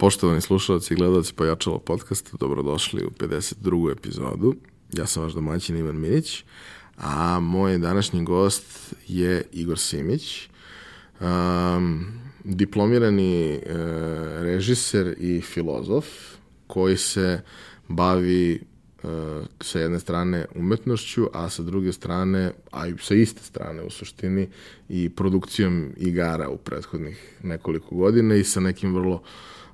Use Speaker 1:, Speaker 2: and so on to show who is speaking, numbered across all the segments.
Speaker 1: Poštovani slušalci i gledalci Pojačalo podcasta, dobrodošli u 52. epizodu. Ja sam vaš domaćin Ivan Minić, a moj današnji gost je Igor Simić, um, diplomirani uh, režiser i filozof koji se bavi uh, sa jedne strane umetnošću, a sa druge strane, a i sa iste strane u suštini, i produkcijom igara u prethodnih nekoliko godina i sa nekim vrlo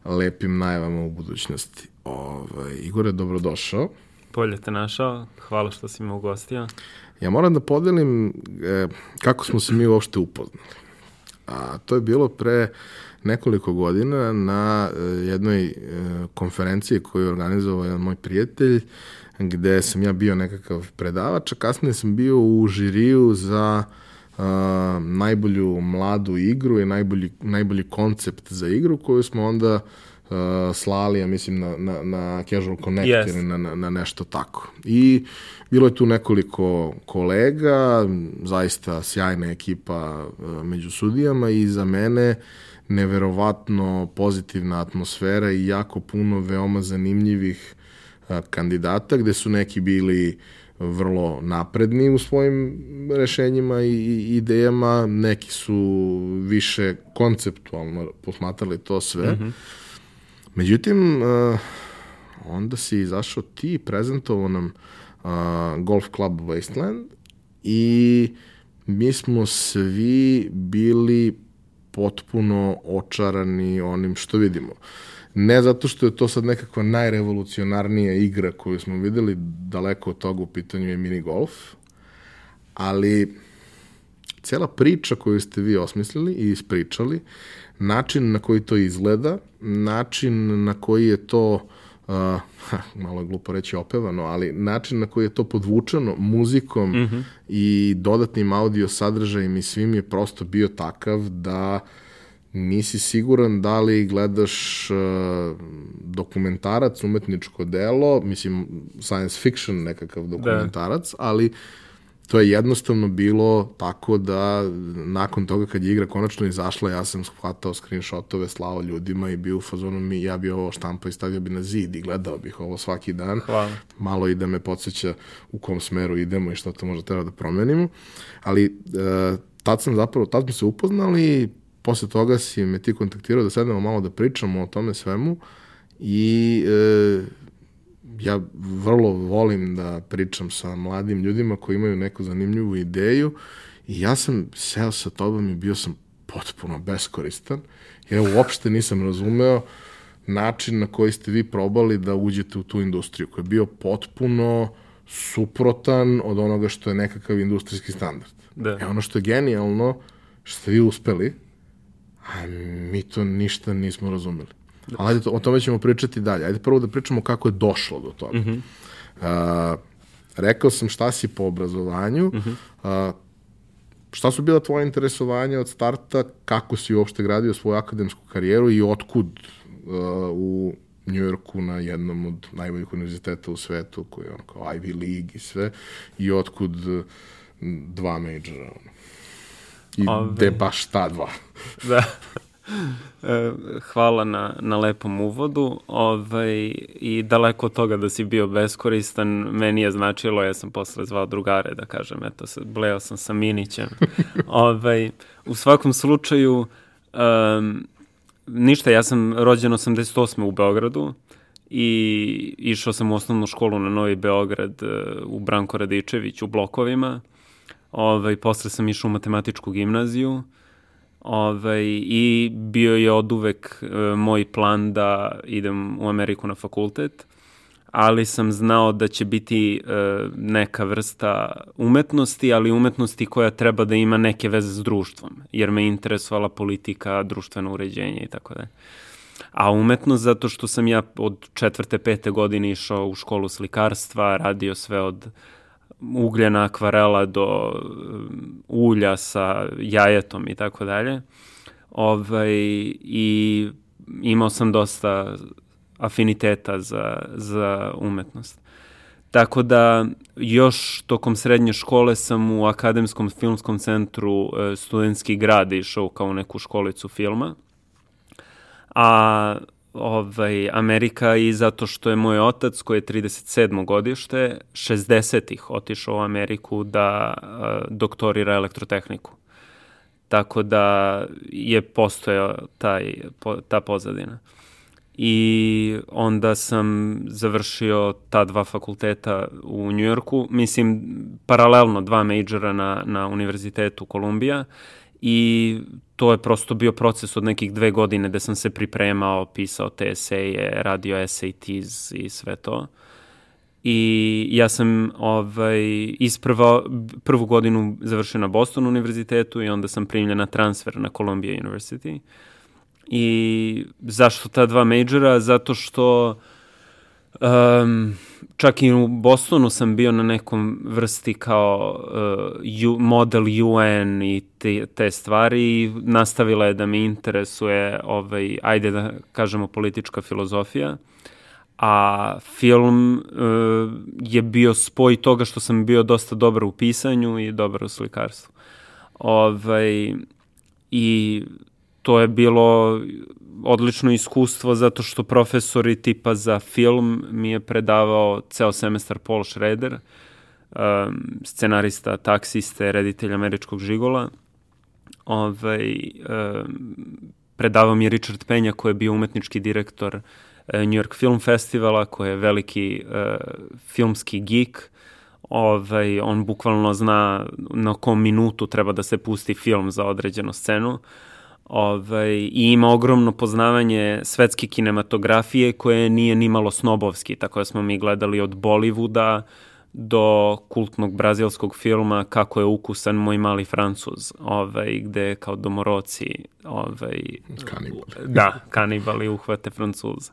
Speaker 1: lepim najavama u budućnosti. Ovaj, Igore, dobrodošao.
Speaker 2: Bolje te našao, hvala što si me ugostio.
Speaker 1: Ja moram da podelim e, kako smo se mi uopšte upoznali. A to je bilo pre nekoliko godina na e, jednoj e, konferenciji koju je organizovao jedan moj prijatelj, gde sam ja bio nekakav predavač, a kasnije sam bio u žiriju za uh, najbolju mladu igru i najbolji, najbolji koncept za igru koju smo onda uh, slali, ja mislim, na, na, na Casual Connect yes. ili na, na, na nešto tako. I bilo je tu nekoliko kolega, zaista sjajna ekipa uh, među sudijama i za mene neverovatno pozitivna atmosfera i jako puno veoma zanimljivih uh, kandidata, gde su neki bili vrlo napredni u svojim rešenjima i idejama, neki su više konceptualno posmatrali to sve. Mm -hmm. Međutim, uh, onda si izašao ti, prezentovao nam uh, Golf Club Wasteland i mi smo svi bili potpuno očarani onim što vidimo. Ne zato što je to sad nekakva najrevolucionarnija igra koju smo videli, daleko od toga u pitanju je mini golf, ali cela priča koju ste vi osmislili i ispričali, način na koji to izgleda, način na koji je to uh, malo je glupo reći opevano, ali način na koji je to podvučeno muzikom mm -hmm. i dodatnim audio sadržajem i svim je prosto bio takav da uh, nisi siguran da li gledaš uh, dokumentarac, umetničko delo, mislim science fiction nekakav da. dokumentarac, da. ali to je jednostavno bilo tako da nakon toga kad je igra konačno izašla, ja sam shvatao screenshotove, slao ljudima i bio u fazonu mi, ja bi ovo štampa i stavio bi na zid i gledao bih ovo svaki dan. Hvala. Malo i da me podsjeća u kom smeru idemo i što to možda treba da promenimo. Ali uh, tad sam zapravo, tad smo se upoznali, posle toga si me ti kontaktirao da sednemo malo da pričamo o tome svemu i e, ja vrlo volim da pričam sa mladim ljudima koji imaju neku zanimljivu ideju i ja sam seo sa tobom i bio sam potpuno beskoristan jer ja uopšte nisam razumeo način na koji ste vi probali da uđete u tu industriju koji je bio potpuno suprotan od onoga što je nekakav industrijski standard. Da. E ono što je genijalno, što ste vi uspeli, a mi to ništa nismo razumeli. Da. Ali ajde, o tome ćemo pričati dalje. Ajde prvo da pričamo kako je došlo do toga. Mm -hmm. uh, rekao sam šta si po obrazovanju, mm -hmm. uh, šta su bila tvoje interesovanja od starta, kako si uopšte gradio svoju akademsku karijeru i otkud uh, u Njujorku na jednom od najboljih univerziteta u svetu, koji je on kao Ivy League i sve, i otkud dva majora. Ono. I Ove... de baš ta dva.
Speaker 2: da. E, hvala na, na lepom uvodu ovaj, i daleko od toga da si bio beskoristan, meni je značilo, ja sam posle zvao drugare da kažem, eto, bleo sam sa Minićem. ovaj, u svakom slučaju, um, ništa, ja sam rođen 88. u Beogradu i išao sam u osnovnu školu na Novi Beograd e, u Branko Radičević u blokovima Ovaj, posle sam išao u matematičku gimnaziju ovaj, i bio je od uvek e, moj plan da idem u Ameriku na fakultet, ali sam znao da će biti e, neka vrsta umetnosti, ali umetnosti koja treba da ima neke veze s društvom, jer me interesovala politika, društveno uređenje i tako da. A umetnost zato što sam ja od četvrte, pete godine išao u školu slikarstva, radio sve od ugljena akvarela do um, ulja sa jajetom i tako dalje. Ovaj, I imao sam dosta afiniteta za, za umetnost. Tako da još tokom srednje škole sam u Akademskom filmskom centru e, Studentski grad išao kao neku školicu filma. A ovaj, Amerika i zato što je moj otac koji je 37. godište 60-ih otišao u Ameriku da uh, doktorira elektrotehniku. Tako da je postojao taj, po, ta pozadina. I onda sam završio ta dva fakulteta u Njujorku, mislim paralelno dva majora na, na Univerzitetu Kolumbija i to je prosto bio proces od nekih dve godine gde sam se pripremao, pisao te eseje, radio SATs i sve to. I ja sam ovaj, isprva prvu godinu završio na Boston univerzitetu i onda sam primljen na transfer na Columbia University. I zašto ta dva majora? Zato što um, čak i u Bostonu sam bio na nekom vrsti kao uh, model UN i te, te stvari i nastavila je da me interesuje, ovaj, ajde da kažemo, politička filozofija. A film uh, je bio spoj toga što sam bio dosta dobar u pisanju i dobar u slikarstvu. Ovaj, I to je bilo odlično iskustvo zato što profesori tipa za film mi je predavao ceo semestar Paul Schrader, um, scenarista, taksiste, reditelj američkog žigola. Ovaj, um, predavao mi je Richard Penja koji je bio umetnički direktor uh, New York Film Festivala, koji je veliki uh, filmski geek. Ovaj, on bukvalno zna na kom minutu treba da se pusti film za određenu scenu. Uh, ovaj, i ima ogromno poznavanje svetske kinematografije koje nije ni malo snobovski, tako da smo mi gledali od Bollywooda do kultnog brazilskog filma Kako je ukusan moj mali francuz, ovaj, gde kao domoroci ovaj,
Speaker 1: kanibali.
Speaker 2: Da, kanibali uhvate francuza.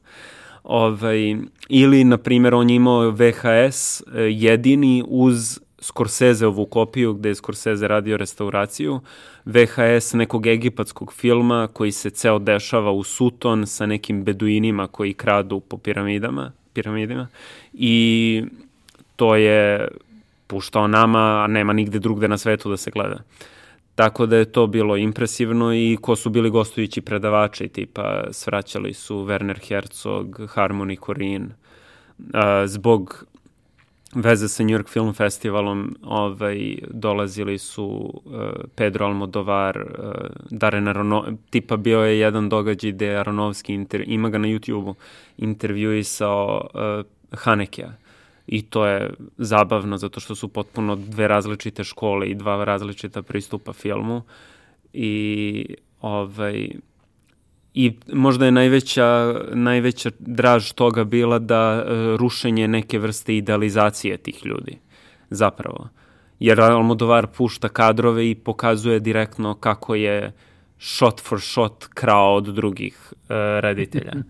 Speaker 2: Ovaj, ili, na primjer, on je imao VHS eh, jedini uz Scorseseovu kopiju gde je Scorsese radio restauraciju, VHS nekog egipatskog filma koji se ceo dešava u Suton sa nekim beduinima koji kradu po piramidama, piramidima i to je puštao nama, a nema nigde drugde na svetu da se gleda. Tako da je to bilo impresivno i ko su bili gostujući predavači, tipa svraćali su Werner Herzog, Harmony Corinne, zbog veze sa New York Film Festivalom ovaj, dolazili su uh, Pedro Almodovar, uh, Darren Arono, tipa bio je jedan događaj gde Aronovski, inter, ima ga na YouTube-u, intervjuisao uh, Hanekea. I to je zabavno zato što su potpuno dve različite škole i dva različita pristupa filmu. I ovaj, i možda je najveća, najveća draž toga bila da e, rušenje neke vrste idealizacije tih ljudi, zapravo. Jer Almodovar pušta kadrove i pokazuje direktno kako je shot for shot krao od drugih e, reditelja.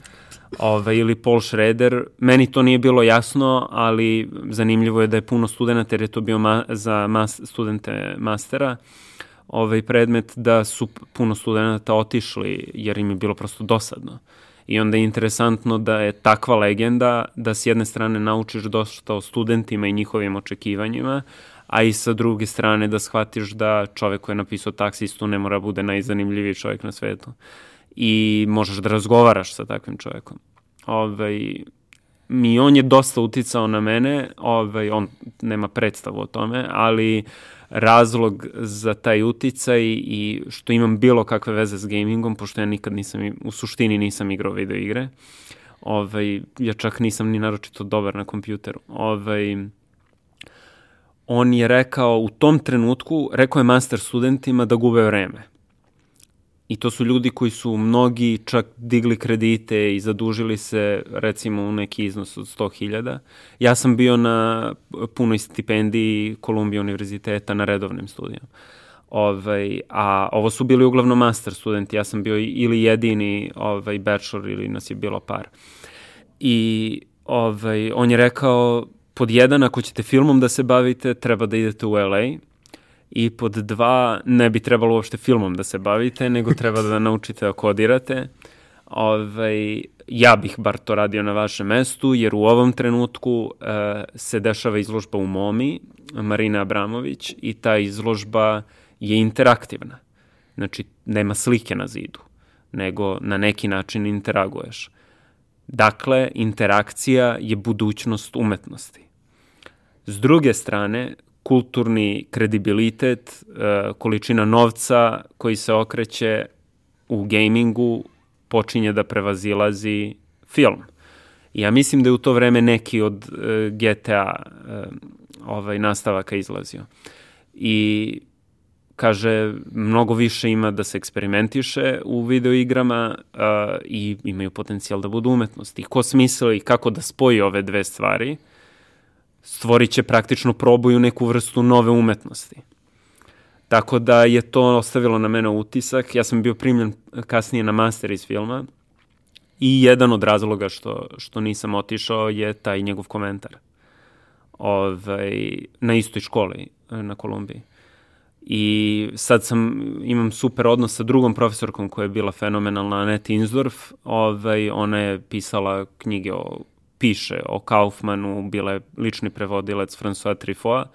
Speaker 2: Ove, ili Paul Schrader, meni to nije bilo jasno, ali zanimljivo je da je puno studenta, jer je to bio ma, za mas, studente mastera, ovaj predmet da su puno studenta otišli jer im je bilo prosto dosadno. I onda je interesantno da je takva legenda da s jedne strane naučiš dosta o studentima i njihovim očekivanjima, a i sa druge strane da shvatiš da čovek koji je napisao taksistu ne mora bude najzanimljiviji čovjek na svetu. I možeš da razgovaraš sa takvim čovjekom. Ovaj, mi on je dosta uticao na mene, ovaj, on nema predstavu o tome, ali uh, razlog za taj uticaj i što imam bilo kakve veze s gamingom, pošto ja nikad nisam, u suštini nisam igrao video igre. Ovaj, ja čak nisam ni naročito dobar na kompjuteru. Ovaj, on je rekao u tom trenutku, rekao je master studentima da gube vreme. I to su ljudi koji su mnogi čak digli kredite i zadužili se recimo u neki iznos od 100.000. Ja sam bio na punoj stipendiji Kolumbija univerziteta na redovnim studijama. Ovaj, a ovo su bili uglavnom master studenti, ja sam bio ili jedini ovaj, bachelor ili nas je bilo par. I ovaj, on je rekao, pod jedan, ako ćete filmom da se bavite, treba da idete u LA, i pod dva, ne bi trebalo uopšte filmom da se bavite, nego treba da naučite da kodirate. Ovaj, ja bih bar to radio na vašem mestu, jer u ovom trenutku uh, se dešava izložba u Momi, Marina Abramović, i ta izložba je interaktivna. Znači, nema slike na zidu, nego na neki način interaguješ. Dakle, interakcija je budućnost umetnosti. S druge strane, kulturni kredibilitet, e, količina novca koji se okreće u gamingu počinje da prevazilazi film. Ja mislim da je u to vreme neki od e, GTA e, ovaj, nastavaka izlazio. I kaže, mnogo više ima da se eksperimentiše u videoigrama i imaju potencijal da budu umetnosti. I ko smisli kako da spoji ove dve stvari, stvorit će praktično probuju neku vrstu nove umetnosti. Tako da je to ostavilo na mene utisak. Ja sam bio primljen kasnije na master iz filma i jedan od razloga što, što nisam otišao je taj njegov komentar ovaj, na istoj školi na Kolumbiji. I sad sam, imam super odnos sa drugom profesorkom koja je bila fenomenalna, Anette Insdorf. Ovaj, ona je pisala knjige o, piše o Kaufmanu, bila je lični prevodilac François Truffaut.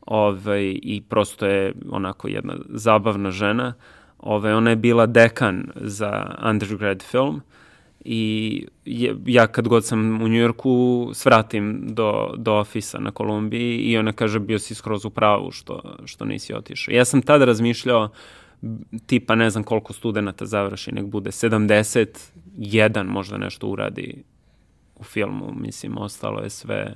Speaker 2: Ovaj, I prosto je onako jedna zabavna žena. Ovaj, ona je bila dekan za undergrad film i je, ja kad god sam u Njujorku svratim do, do ofisa na Kolumbiji i ona kaže bio si skroz u pravu što, što nisi otišao. Ja sam tada razmišljao tipa ne znam koliko studenta završi, nek bude 71 možda nešto uradi u filmu, mislim, ostalo je sve...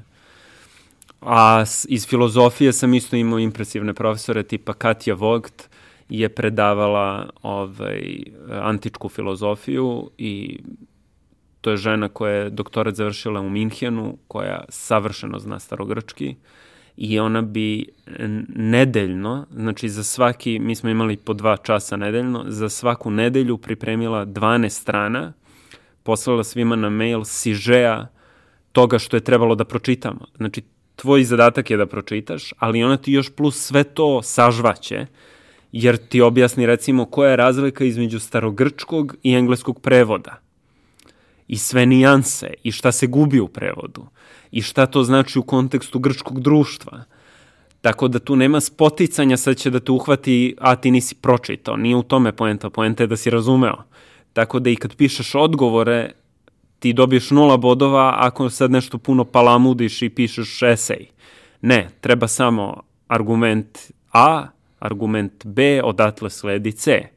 Speaker 2: A iz filozofije sam isto imao impresivne profesore, tipa Katja Vogt je predavala ovaj, antičku filozofiju i To je žena koja je doktorat završila u Minhenu, koja savršeno zna starogrčki i ona bi nedeljno, znači za svaki, mi smo imali po dva časa nedeljno, za svaku nedelju pripremila 12 strana, poslala svima na mail sižeja toga što je trebalo da pročitamo. Znači, tvoj zadatak je da pročitaš, ali ona ti još plus sve to sažvaće, jer ti objasni recimo koja je razlika između starogrčkog i engleskog prevoda i sve nijanse i šta se gubi u prevodu i šta to znači u kontekstu grčkog društva. Tako da tu nema spoticanja, sad će da te uhvati, a ti nisi pročitao. Nije u tome poenta, poenta je da si razumeo. Tako da i kad pišeš odgovore, ti dobiješ nula bodova ako sad nešto puno palamudiš i pišeš esej. Ne, treba samo argument A, argument B, odatle sledi C.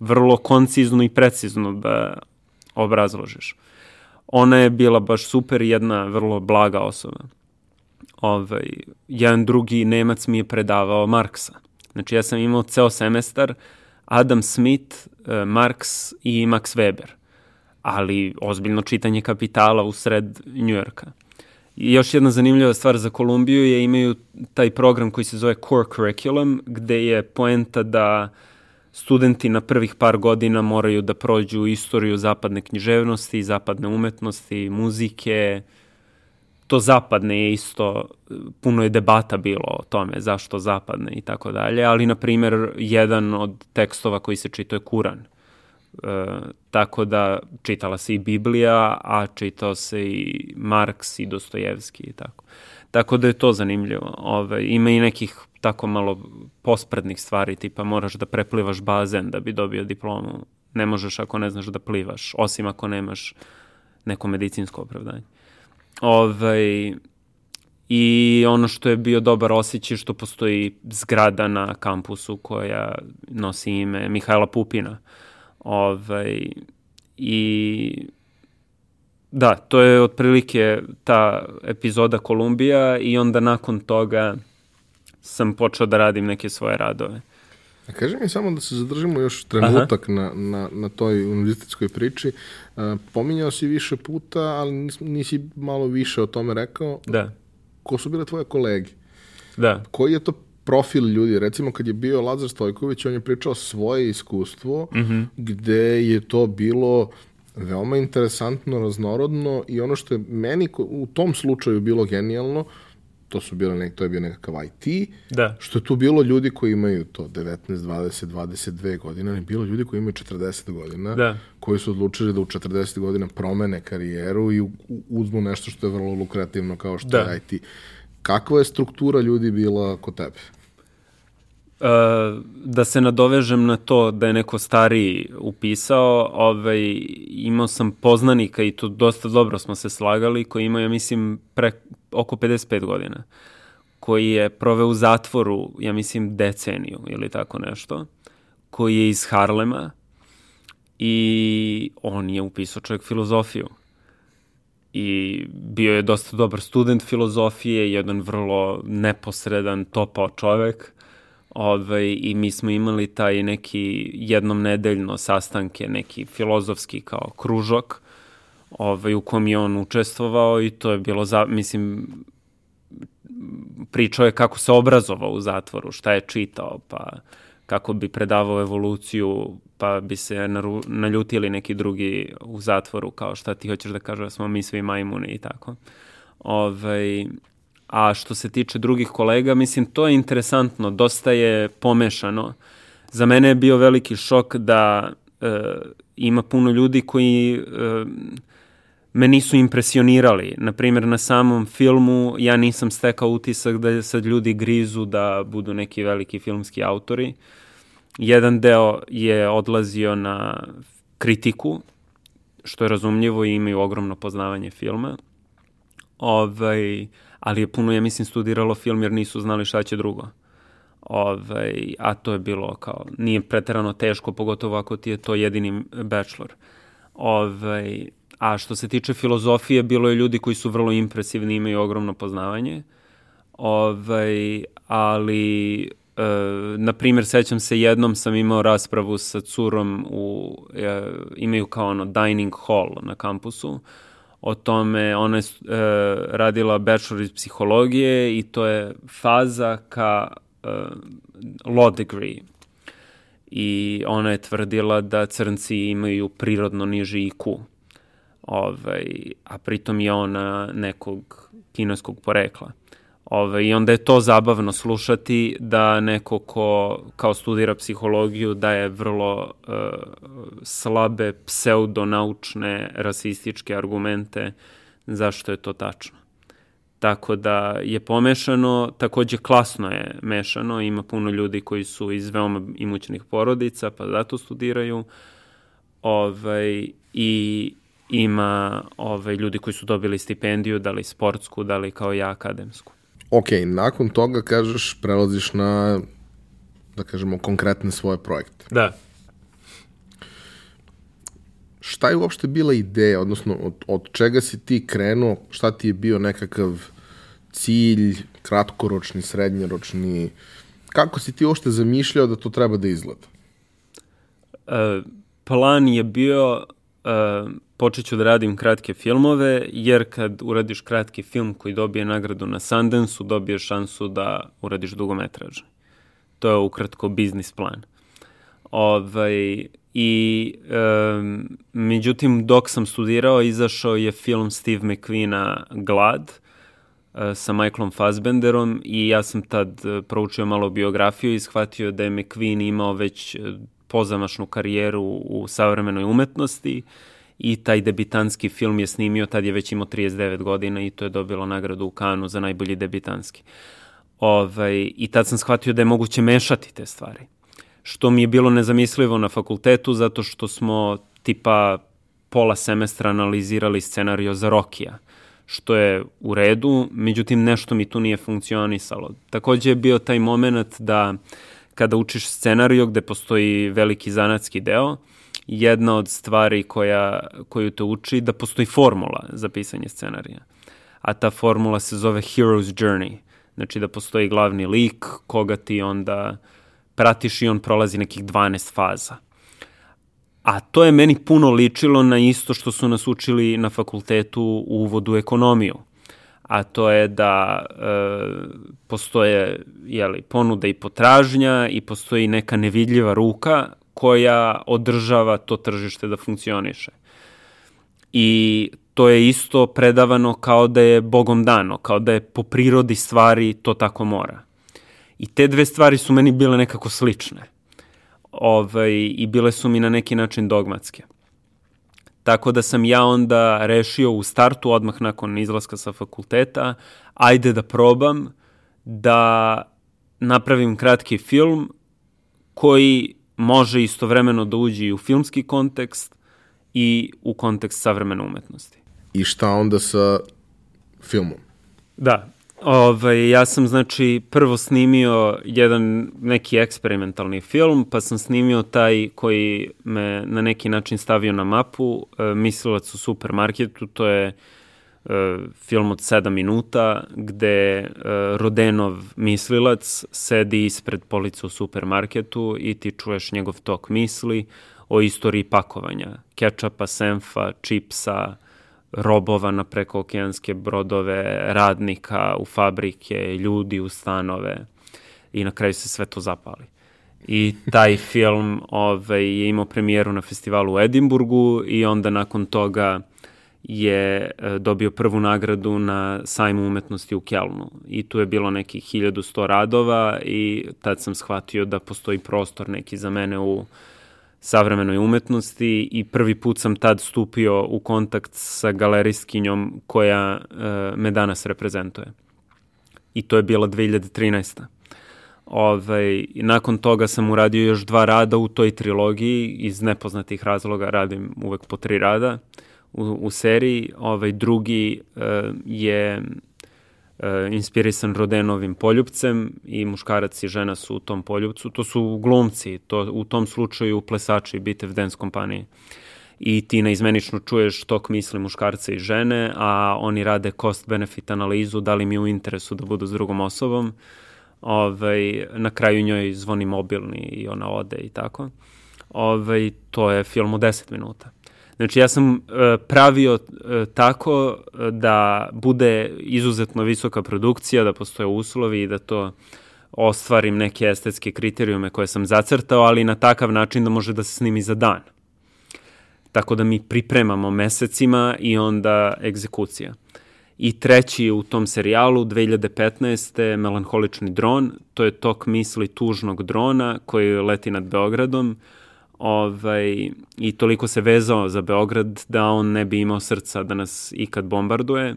Speaker 2: Vrlo koncizno i precizno da obrazložiš ona je bila baš super, jedna vrlo blaga osoba. Ovaj, jedan drugi Nemac mi je predavao Marksa. Znači ja sam imao ceo semestar Adam Smith, eh, Marks i Max Weber. Ali ozbiljno čitanje kapitala u sred Njujorka. Još jedna zanimljiva stvar za Kolumbiju je imaju taj program koji se zove Core Curriculum, gde je poenta da uh, studenti na prvih par godina moraju da prođu istoriju zapadne književnosti, zapadne umetnosti, muzike. To zapadne je isto, puno je debata bilo o tome zašto zapadne i tako dalje, ali na primer jedan od tekstova koji se čitao je Kuran. E, tako da čitala se i Biblija, a čitao se i Marks i Dostojevski i tako. Tako da je to zanimljivo. Ove, ima i nekih tako malo posprednih stvari, tipa moraš da preplivaš bazen da bi dobio diplomu. Ne možeš ako ne znaš da plivaš, osim ako nemaš neko medicinsko opravdanje. Ove, I ono što je bio dobar osjećaj što postoji zgrada na kampusu koja nosi ime Mihajla Pupina. Ove, I da, to je otprilike ta epizoda Kolumbija i onda nakon toga sam počeo da radim neke svoje radove.
Speaker 1: A kaži mi samo da se zadržimo još trenutak na, na, na toj univerzitetskoj priči. Uh, pominjao si više puta, ali nis, nisi malo više o tome rekao.
Speaker 2: Da.
Speaker 1: Ko su bile tvoje kolege?
Speaker 2: Da.
Speaker 1: Koji je to profil ljudi? Recimo kad je bio Lazar Stojković, on je pričao svoje iskustvo, mm -hmm. gde je to bilo veoma interesantno, raznorodno i ono što je meni u tom slučaju bilo genijalno, to su bile nek, to je bio nekakav IT,
Speaker 2: da.
Speaker 1: što je tu bilo ljudi koji imaju to 19, 20, 22 godina, i bilo ljudi koji imaju 40 godina,
Speaker 2: da.
Speaker 1: koji su odlučili da u 40 godina promene karijeru i uzmu nešto što je vrlo lukrativno kao što da. je IT. Kakva je struktura ljudi bila kod tebe?
Speaker 2: Da se nadovežem na to da je neko stariji upisao, ovaj, imao sam poznanika i to dosta dobro smo se slagali, koji ima, ja mislim, pre, oko 55 godina, koji je proveo u zatvoru, ja mislim, deceniju ili tako nešto, koji je iz Harlema i on je upisao čovjek filozofiju i bio je dosta dobar student filozofije, jedan vrlo neposredan, topao čovek. Ovaj, I mi smo imali taj neki jednom nedeljno sastanke, neki filozofski kao kružok, ovaj, u kom je on učestvovao i to je bilo, za, mislim, pričao je kako se obrazovao u zatvoru, šta je čitao, pa kako bi predavao evoluciju, pa bi se naru, naljutili neki drugi u zatvoru, kao šta ti hoćeš da kažeš da smo mi svi majmuni i tako. Ovaj, a što se tiče drugih kolega, mislim, to je interesantno, dosta je pomešano. Za mene je bio veliki šok da e, ima puno ljudi koji e, me nisu impresionirali. Naprimjer, na samom filmu ja nisam stekao utisak da sad ljudi grizu da budu neki veliki filmski autori. Jedan deo je odlazio na kritiku, što je razumljivo i imaju ogromno poznavanje filma. Ovaj, ali je puno, ja mislim, studiralo film jer nisu znali šta će drugo. Ovaj, a to je bilo kao, nije preterano teško, pogotovo ako ti je to jedini bachelor. Ovaj, A što se tiče filozofije, bilo je ljudi koji su vrlo impresivni, imaju ogromno poznavanje. Ovaj, ali, e, na primjer, sećam se, jednom sam imao raspravu sa curom, u, e, imaju kao ono dining hall na kampusu, o tome, ona je e, radila bachelor iz psihologije i to je faza ka e, law degree. I ona je tvrdila da crnci imaju prirodno niži IQ ovaj, a pritom je ona nekog kineskog porekla. Ovaj, I onda je to zabavno slušati da neko ko kao studira psihologiju daje vrlo uh, slabe pseudonaučne rasističke argumente zašto je to tačno. Tako da je pomešano, takođe klasno je mešano, ima puno ljudi koji su iz veoma imućnih porodica, pa zato studiraju. Ovaj, I ima ovaj, ljudi koji su dobili stipendiju, da li sportsku, da li kao ja akademsku.
Speaker 1: Ok, nakon toga kažeš prelaziš na, da kažemo, konkretne svoje projekte.
Speaker 2: Da.
Speaker 1: Šta je uopšte bila ideja, odnosno od, od čega si ti krenuo, šta ti je bio nekakav cilj, kratkoročni, srednjoročni, kako si ti uopšte zamišljao da to treba da izgleda?
Speaker 2: E, plan je bio uh, počet ću da radim kratke filmove, jer kad uradiš kratki film koji dobije nagradu na Sundance-u, dobiješ šansu da uradiš dugometraž. To je ukratko biznis plan. Ovaj, I um, međutim, dok sam studirao, izašao je film Steve McQueen-a Glad uh, sa Michaelom Fassbenderom i ja sam tad uh, proučio malo biografiju i shvatio da je McQueen imao već pozamašnu karijeru u savremenoj umetnosti i taj debitanski film je snimio, tad je već imao 39 godina i to je dobilo nagradu u Kanu za najbolji debitanski. Ovaj, I tad sam shvatio da je moguće mešati te stvari. Što mi je bilo nezamislivo na fakultetu, zato što smo tipa pola semestra analizirali scenario za Rokija, što je u redu, međutim nešto mi tu nije funkcionisalo. Takođe je bio taj moment da uh, kada učiš scenario gde postoji veliki zanatski deo, jedna od stvari koja, koju te uči da postoji formula za pisanje scenarija. A ta formula se zove Hero's Journey. Znači da postoji glavni lik koga ti onda pratiš i on prolazi nekih 12 faza. A to je meni puno ličilo na isto što su nas učili na fakultetu u uvodu ekonomiju a to je da e, postoje jeli, ponuda i potražnja i postoji neka nevidljiva ruka koja održava to tržište da funkcioniše. I to je isto predavano kao da je Bogom dano, kao da je po prirodi stvari to tako mora. I te dve stvari su meni bile nekako slične. Ovaj, I bile su mi na neki način dogmatske. Tako da sam ja onda rešio u startu, odmah nakon izlaska sa fakulteta, ajde da probam da napravim kratki film koji može istovremeno da uđe i u filmski kontekst i u kontekst savremene umetnosti.
Speaker 1: I šta onda sa filmom?
Speaker 2: Da, Ovaj, ja sam znači prvo snimio jedan neki eksperimentalni film, pa sam snimio taj koji me na neki način stavio na mapu, e, Mislilac u supermarketu, to je e, film od 7 minuta gde e, Rodenov mislilac sedi ispred polica u supermarketu i ti čuješ njegov tok misli o istoriji pakovanja, kečapa, senfa, čipsa, robova na prekookeanske brodove, radnika u fabrike, ljudi u stanove i na kraju se sve to zapali. I taj film ovaj, je imao premijeru na festivalu u Edimburgu i onda nakon toga je e, dobio prvu nagradu na sajmu umetnosti u Kelnu. I tu je bilo nekih 1100 radova i tad sam shvatio da postoji prostor neki za mene u savremenoj umetnosti i prvi put sam tad stupio u kontakt sa galerijskinjom koja e, me danas reprezentuje. I to je bila 2013. Ovaj, nakon toga sam uradio još dva rada u toj trilogiji, iz nepoznatih razloga radim uvek po tri rada u, u seriji. Ovaj, drugi e, je e, inspirisan Rodenovim poljubcem i muškarac i žena su u tom poljubcu. To su glumci, to, u tom slučaju plesači Bitev Dance kompanije. I ti neizmenično čuješ tok misli muškarca i žene, a oni rade cost-benefit analizu, da li mi u interesu da budu s drugom osobom. Ovaj, na kraju njoj zvoni mobilni i ona ode i tako. Ovaj, to je film u 10 minuta. Znači ja sam uh, pravio uh, tako uh, da bude izuzetno visoka produkcija, da postoje uslovi i da to ostvarim neke estetske kriterijume koje sam zacrtao, ali na takav način da može da se snimi za dan. Tako da mi pripremamo mesecima i onda egzekucija. I treći u tom serijalu, 2015. Melanholični dron, to je tok misli tužnog drona koji leti nad Beogradom, ovaj, i toliko se vezao za Beograd da on ne bi imao srca da nas ikad bombarduje.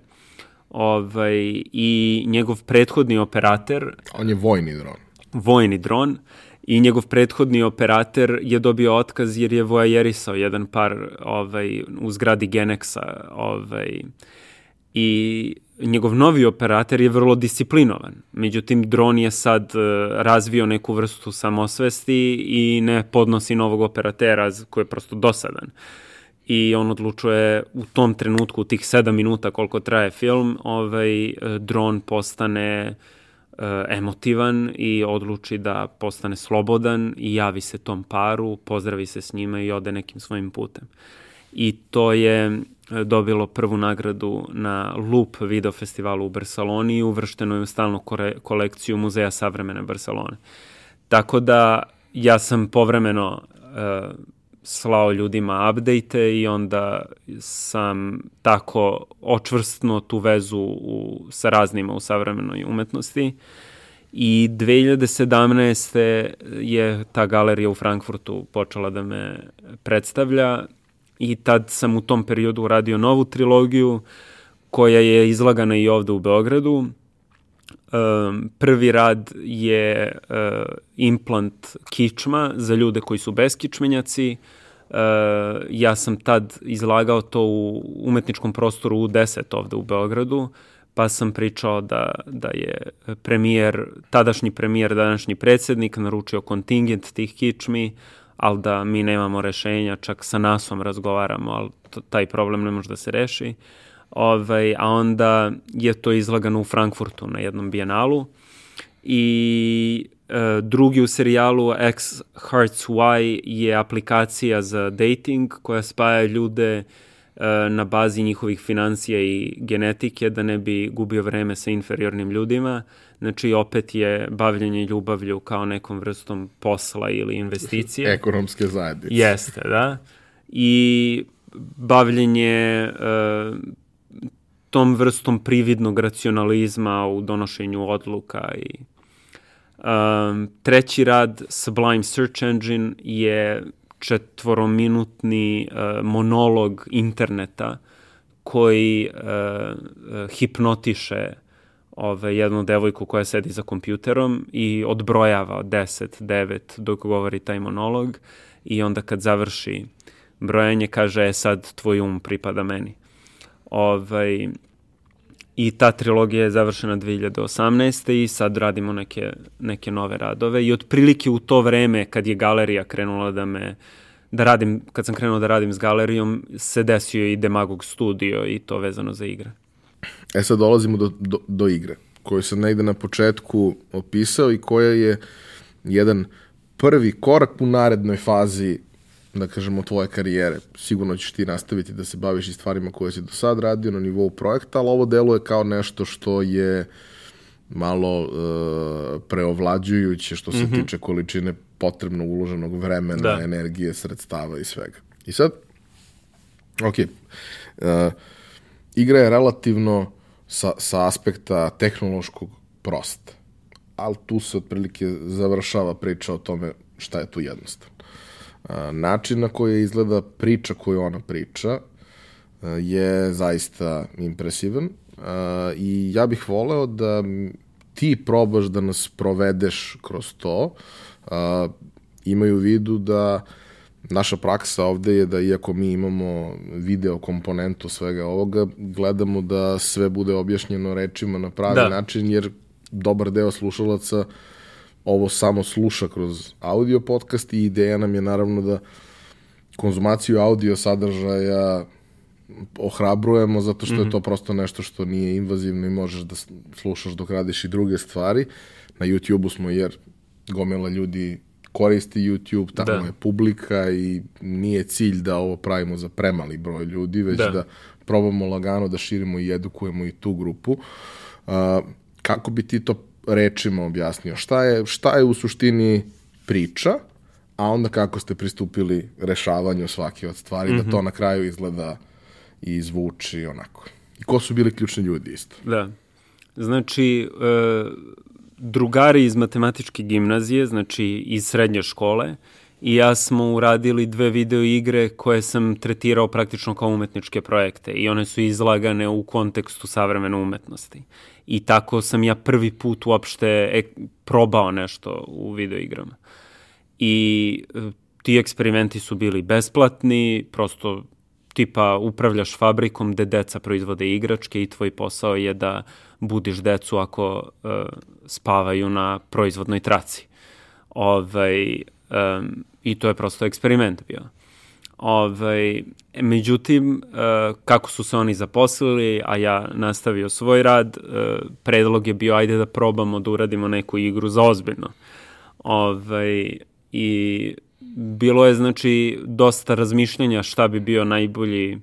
Speaker 2: Ovaj, I njegov prethodni operater...
Speaker 1: On je vojni dron.
Speaker 2: Vojni dron. I njegov prethodni operater je dobio otkaz jer je voajerisao jedan par ovaj, u zgradi Genexa. Ovaj, I njegov novi operator je vrlo disciplinovan. Međutim, dron je sad uh, razvio neku vrstu samosvesti i ne podnosi novog operatera koji je prosto dosadan. I on odlučuje u tom trenutku, u tih sedam minuta koliko traje film, ovaj, e, dron postane uh, emotivan i odluči da postane slobodan i javi se tom paru, pozdravi se s njima i ode nekim svojim putem. I to je dobilo prvu nagradu na Loop video festivalu u Barceloni i uvršteno je u stalnu kolekciju Muzeja savremene Barcelone. Tako da ja sam povremeno uh, slao ljudima update i onda sam tako očvrstno tu vezu u, sa raznima u savremenoj umetnosti. I 2017. je ta galerija u Frankfurtu počela da me predstavlja i tad sam u tom periodu uradio novu trilogiju koja je izlagana i ovde u Beogradu. Um, prvi rad je uh, implant kičma za ljude koji su beskičmenjaci. Uh, ja sam tad izlagao to u umetničkom prostoru u 10 ovde u Beogradu, pa sam pričao da, da je premijer, tadašnji premijer, današnji predsednik naručio kontingent tih kičmi, ali da mi nemamo rešenja, čak sa nasom razgovaramo, ali taj problem ne može da se reši. Ovaj, a onda je to izlagano u Frankfurtu na jednom bijenalu i e, drugi u serijalu X Hearts Y je aplikacija za dating koja spaja ljude na bazi njihovih financija i genetike da ne bi gubio vreme sa inferiornim ljudima. Znači, opet je bavljenje ljubavlju kao nekom vrstom posla ili investicije.
Speaker 1: Ekonomske zajednice.
Speaker 2: Jeste, da. I bavljenje uh, tom vrstom prividnog racionalizma u donošenju odluka i um, treći rad Sublime Search Engine je četvorominutni uh, monolog interneta koji uh, hipnotiše ove, jednu devojku koja sedi za kompjuterom i odbrojava od 10, 9 dok govori taj monolog i onda kad završi brojanje kaže e sad tvoj um pripada meni. Ovaj, I ta trilogija je završena 2018. i sad radimo neke, neke nove radove i otprilike u to vreme kad je galerija krenula da me da radim, kad sam krenuo da radim s galerijom, se desio i Demagog studio i to vezano za igre.
Speaker 1: E sad dolazimo do, do, do igre, koju sam negde na početku opisao i koja je jedan prvi korak u narednoj fazi da kažemo, tvoje karijere. Sigurno ćeš ti nastaviti da se baviš i stvarima koje si do sad radio na nivou projekta, ali ovo deluje kao nešto što je malo uh, preovlađujuće što se mm -hmm. tiče količine potrebno uloženog vremena, da. energije, sredstava i svega. I sad, ok, uh, igra je relativno sa, sa aspekta tehnološkog prosta, ali tu se otprilike završava priča o tome šta je tu jednostavno. Način na koji izgleda priča koju ona priča je zaista impresivan i ja bih voleo da ti probaš da nas provedeš kroz to, imaju u vidu da naša praksa ovde je da iako mi imamo video komponentu svega ovoga, gledamo da sve bude objašnjeno rečima na pravi da. način, jer dobar deo slušalaca uh, ovo samo sluša kroz audio podcast i ideja nam je naravno da konzumaciju audio sadržaja ohrabrujemo zato što mm -hmm. je mhm. to prosto nešto što nije invazivno i možeš da slušaš dok radiš i druge stvari. Na YouTube-u smo jer gomela ljudi koristi YouTube, tamo da. je publika i nije cilj da ovo pravimo za premali broj ljudi, već da, da probamo lagano da širimo i edukujemo i tu grupu. Uh, kako bi ti to rečima objasnio šta je, šta je u suštini priča, a onda kako ste pristupili rešavanju svake od stvari, mm -hmm. da to mhm. na kraju izgleda i zvuči onako. I ko su bili ključni ljudi isto?
Speaker 2: Da. Znači, e, drugari iz matematičke gimnazije, znači iz srednje škole, i ja smo uradili dve video igre koje sam tretirao praktično kao umetničke projekte i one su izlagane u kontekstu savremene umetnosti i tako sam ja prvi put uopšte e, probao nešto u videoigrama. I e, ti eksperimenti su bili besplatni, prosto tipa upravljaš fabrikom gde deca proizvode igračke i tvoj posao je da budiš decu ako e, spavaju na proizvodnoj traci. Ovaj, um, I to je prosto eksperiment bio. Ovaj, međutim, e, kako su se oni zaposlili, a ja nastavio svoj rad, e, predlog je bio ajde da probamo da uradimo neku igru za ozbiljno. Ovaj, I bilo je znači dosta razmišljanja šta bi bio najbolji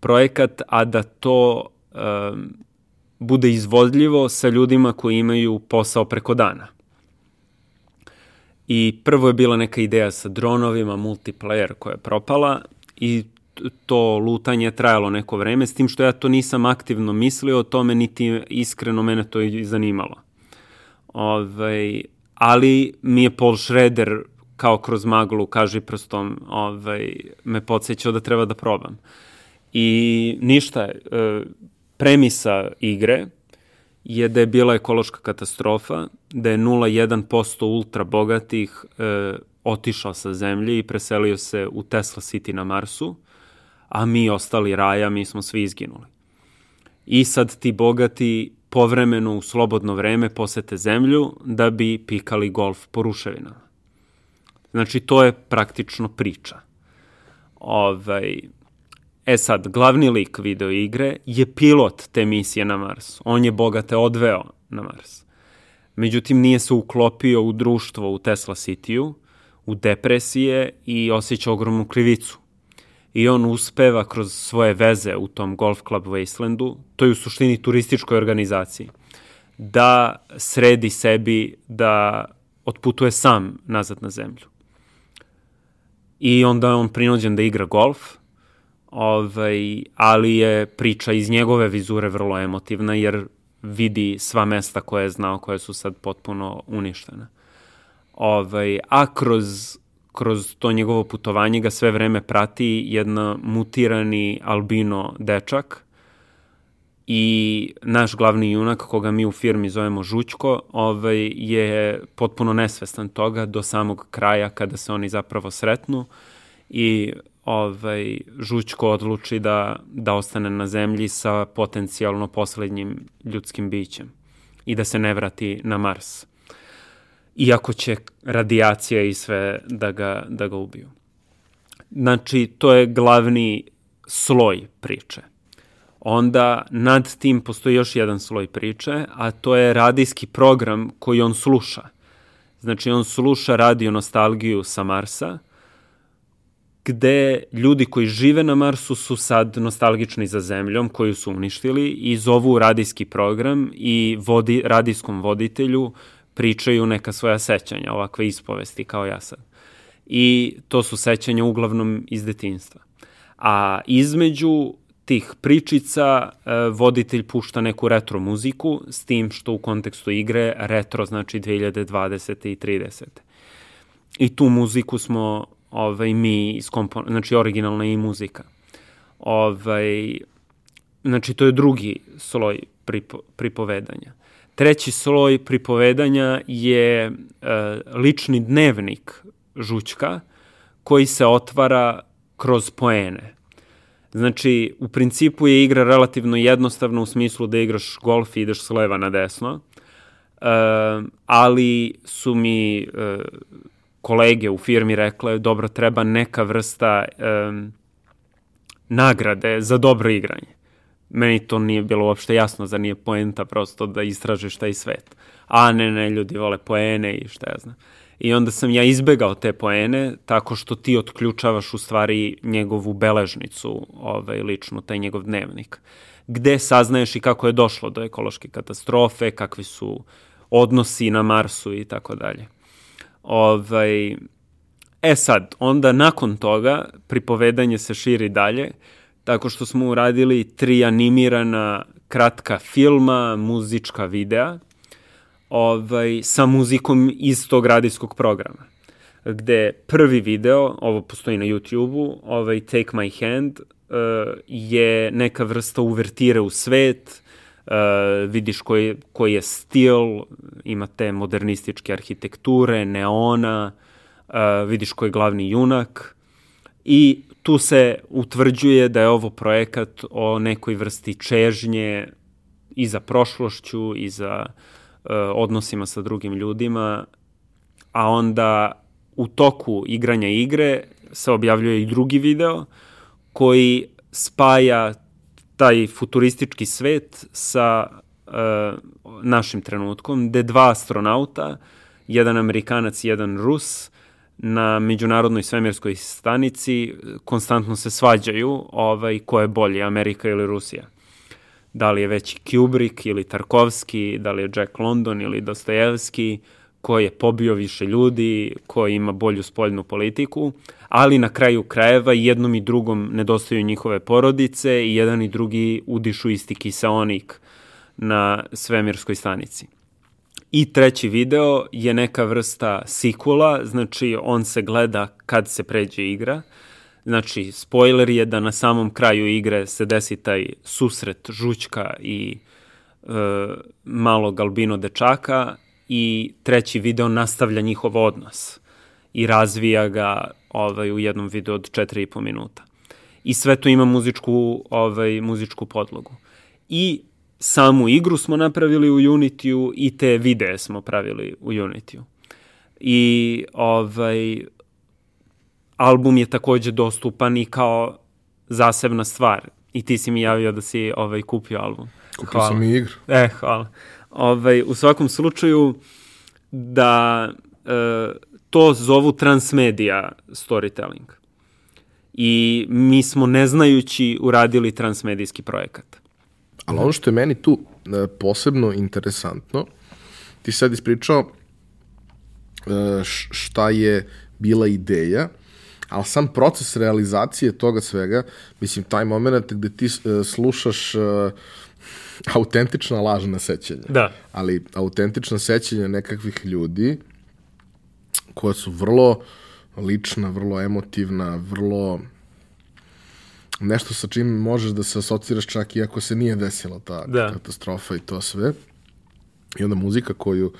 Speaker 2: projekat, a da to um, bude izvodljivo sa ljudima koji imaju posao preko dana. I prvo je bila neka ideja sa dronovima, multiplayer koja je propala i to lutanje je trajalo neko vreme, s tim što ja to nisam aktivno mislio o tome, niti iskreno mene to i zanimalo. Ovaj, ali mi je Paul Schroeder kao kroz maglu, kaži prstom, ovaj, me podsjećao da treba da probam. I ništa, e, premisa igre je da je bila ekološka katastrofa, da je 0,1% ultra bogatih e, otišao sa zemlje i preselio se u Tesla City na Marsu, a mi ostali raja, mi smo svi izginuli. I sad ti bogati povremeno u slobodno vreme posete zemlju da bi pikali golf po ruševinama. Znači, to je praktično priča. Ovaj, E sad, glavni lik video igre je pilot te misije na Mars. On je bogate odveo na Mars. Međutim, nije se uklopio u društvo u Tesla City-u, u depresije i osjeća ogromnu krivicu. I on uspeva kroz svoje veze u tom Golf Club Wastelandu, to je u suštini turističkoj organizaciji, da sredi sebi da otputuje sam nazad na zemlju. I onda je on prinuđen da igra golf, ovaj, ali je priča iz njegove vizure vrlo emotivna, jer vidi sva mesta koje je znao, koje su sad potpuno uništene. Ovaj, a kroz, kroz to njegovo putovanje ga sve vreme prati jedna mutirani albino dečak i naš glavni junak, koga mi u firmi zovemo Žućko, ovaj, je potpuno nesvestan toga do samog kraja kada se oni zapravo sretnu i ovaj, Žućko odluči da, da ostane na zemlji sa potencijalno poslednjim ljudskim bićem i da se ne vrati na Mars. Iako će radijacija i sve da ga, da ga ubiju. Znači, to je glavni sloj priče. Onda nad tim postoji još jedan sloj priče, a to je radijski program koji on sluša. Znači, on sluša radio nostalgiju sa Marsa, gde ljudi koji žive na Marsu su sad nostalgični za zemljom koju su uništili i zovu radijski program i vodi, radijskom voditelju pričaju neka svoja sećanja, ovakve ispovesti kao ja sad. I to su sećanja uglavnom iz detinstva. A između tih pričica e, voditelj pušta neku retro muziku s tim što u kontekstu igre retro znači 2020. i 30. I tu muziku smo ovaj, mi iskompon... znači originalna i muzika. Ovaj, znači to je drugi sloj pripo, pripovedanja. Treći sloj pripovedanja je e, lični dnevnik Žućka koji se otvara kroz poene. Znači, u principu je igra relativno jednostavna u smislu da igraš golf i ideš s leva na desno, e, ali su mi e, kolege u firmi rekle, dobro, treba neka vrsta um, nagrade za dobro igranje. Meni to nije bilo uopšte jasno, za nije poenta prosto da istražiš taj svet. A ne, ne, ljudi vole poene i šta ja znam. I onda sam ja izbegao te poene tako što ti otključavaš u stvari njegovu beležnicu, ovaj, lično, taj njegov dnevnik, gde saznaješ i kako je došlo do ekološke katastrofe, kakvi su odnosi na Marsu i tako dalje. Ovaj, e sad, onda nakon toga pripovedanje se širi dalje, tako što smo uradili tri animirana kratka filma, muzička videa, ovaj, sa muzikom iz tog radijskog programa. Gde prvi video, ovo postoji na YouTube-u, ovaj Take My Hand, uh, je neka vrsta uvertire u svet, vidiš koji, koji je stil, ima te modernističke arhitekture, neona, uh, vidiš koji je glavni junak i tu se utvrđuje da je ovo projekat o nekoj vrsti čežnje i za prošlošću i za uh, odnosima sa drugim ljudima, a onda u toku igranja igre se objavljuje i drugi video koji spaja taj futuristički svet sa uh, našim trenutkom, gde dva astronauta, jedan Amerikanac i jedan Rus, na međunarodnoj svemirskoj stanici konstantno se svađaju ovaj, ko je bolji, Amerika ili Rusija. Da li je veći Kubrick ili Tarkovski, da li je Jack London ili Dostojevski, ko je pobio više ljudi, ko ima bolju spoljnu politiku, ali na kraju krajeva jednom i drugom nedostaju njihove porodice i jedan i drugi udišu isti kiseonik na svemirskoj stanici. I treći video je neka vrsta sikula, znači on se gleda kad se pređe igra. Znači, spoiler je da na samom kraju igre se desi taj susret žućka i e, malog albino dečaka i treći video nastavlja njihov odnos i razvija ga ovaj, u jednom videu od 4,5 minuta. I sve to ima muzičku, ovaj, muzičku podlogu. I samu igru smo napravili u Unity-u i te videe smo pravili u Unity-u. I ovaj, album je takođe dostupan i kao zasebna stvar. I ti si mi javio da si ovaj, kupio album.
Speaker 1: Kupio hvala. sam i igru.
Speaker 2: E, hvala. Ovaj, u svakom slučaju da e, to zovu transmedia storytelling. I mi smo neznajući uradili transmedijski projekat.
Speaker 1: Ali ono što je meni tu e, posebno interesantno, ti sad ispričao e, šta je bila ideja, ali sam proces realizacije toga svega, mislim, taj moment gde ti e, slušaš autentična lažna sećanja.
Speaker 2: Da.
Speaker 1: Ali autentična sećanja nekakvih ljudi koja su vrlo lična, vrlo emotivna, vrlo nešto sa čim možeš da se asociraš čak i ako se nije desila ta
Speaker 2: Da.
Speaker 1: katastrofa i to sve. I onda muzika koju,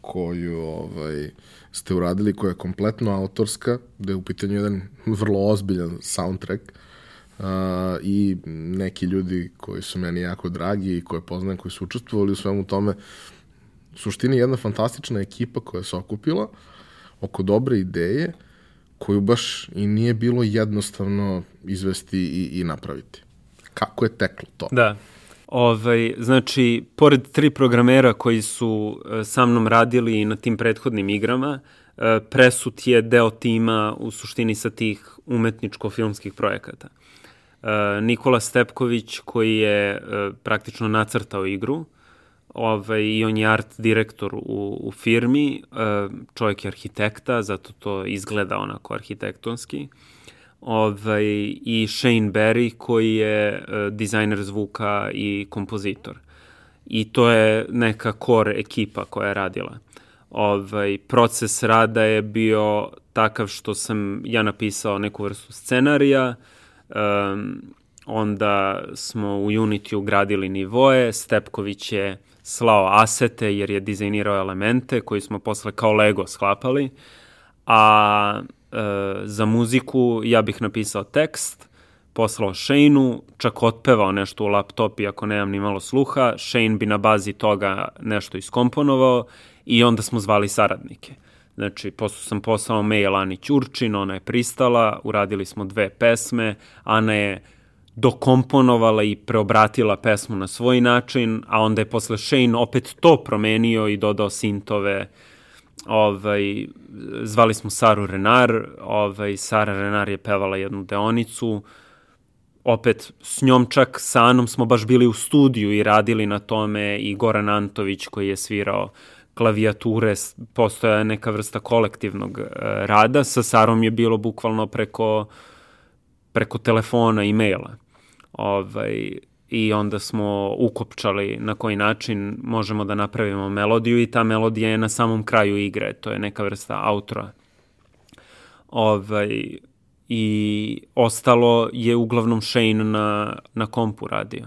Speaker 1: koju ovaj, ste uradili, koja je kompletno autorska, da je u pitanju jedan vrlo ozbiljan soundtrack uh, i neki ljudi koji su meni jako dragi i koje poznajem, koji su učestvovali u svemu tome, suštini jedna fantastična ekipa koja se okupila oko dobre ideje, koju baš i nije bilo jednostavno izvesti i, i napraviti. Kako je teklo to?
Speaker 2: Da. Ovaj, znači, pored tri programera koji su e, sa mnom radili na tim prethodnim igrama, e, Presut je deo tima u suštini sa tih umetničko-filmskih projekata. E, Nikola Stepković koji je e, praktično nacrtao igru, ovaj, i on je art direktor u, u firmi, e, čovjek je arhitekta, zato to izgleda onako arhitektonski. Ovaj, I Shane Berry koji je e, dizajner zvuka i kompozitor. I to je neka core ekipa koja je radila. Ovaj, proces rada je bio takav što sam ja napisao neku vrstu scenarija, um, onda smo u Unity ugradili nivoje, Stepković je slao asete jer je dizajnirao elemente koji smo posle kao Lego sklapali, a e, za muziku ja bih napisao tekst, poslao Shane-u, čak otpevao nešto u laptop iako nemam ni malo sluha, Shane bi na bazi toga nešto iskomponovao i onda smo zvali saradnike. Znači, posle sam poslao mail Ani Ćurčin, ona je pristala, uradili smo dve pesme, Ana je dokomponovala i preobratila pesmu na svoj način, a onda je posle Shane opet to promenio i dodao sintove. Ovaj, zvali smo Saru Renar, ovaj, Sara Renar je pevala jednu deonicu, opet s njom čak sa Anom smo baš bili u studiju i radili na tome i Goran Antović koji je svirao klavijature, postoja neka vrsta kolektivnog e, rada, sa Sarom je bilo bukvalno preko preko telefona i maila. Ovaj, I onda smo ukopčali na koji način možemo da napravimo melodiju i ta melodija je na samom kraju igre, to je neka vrsta outroa. Ovaj, I ostalo je uglavnom Shane na, na kompu radio.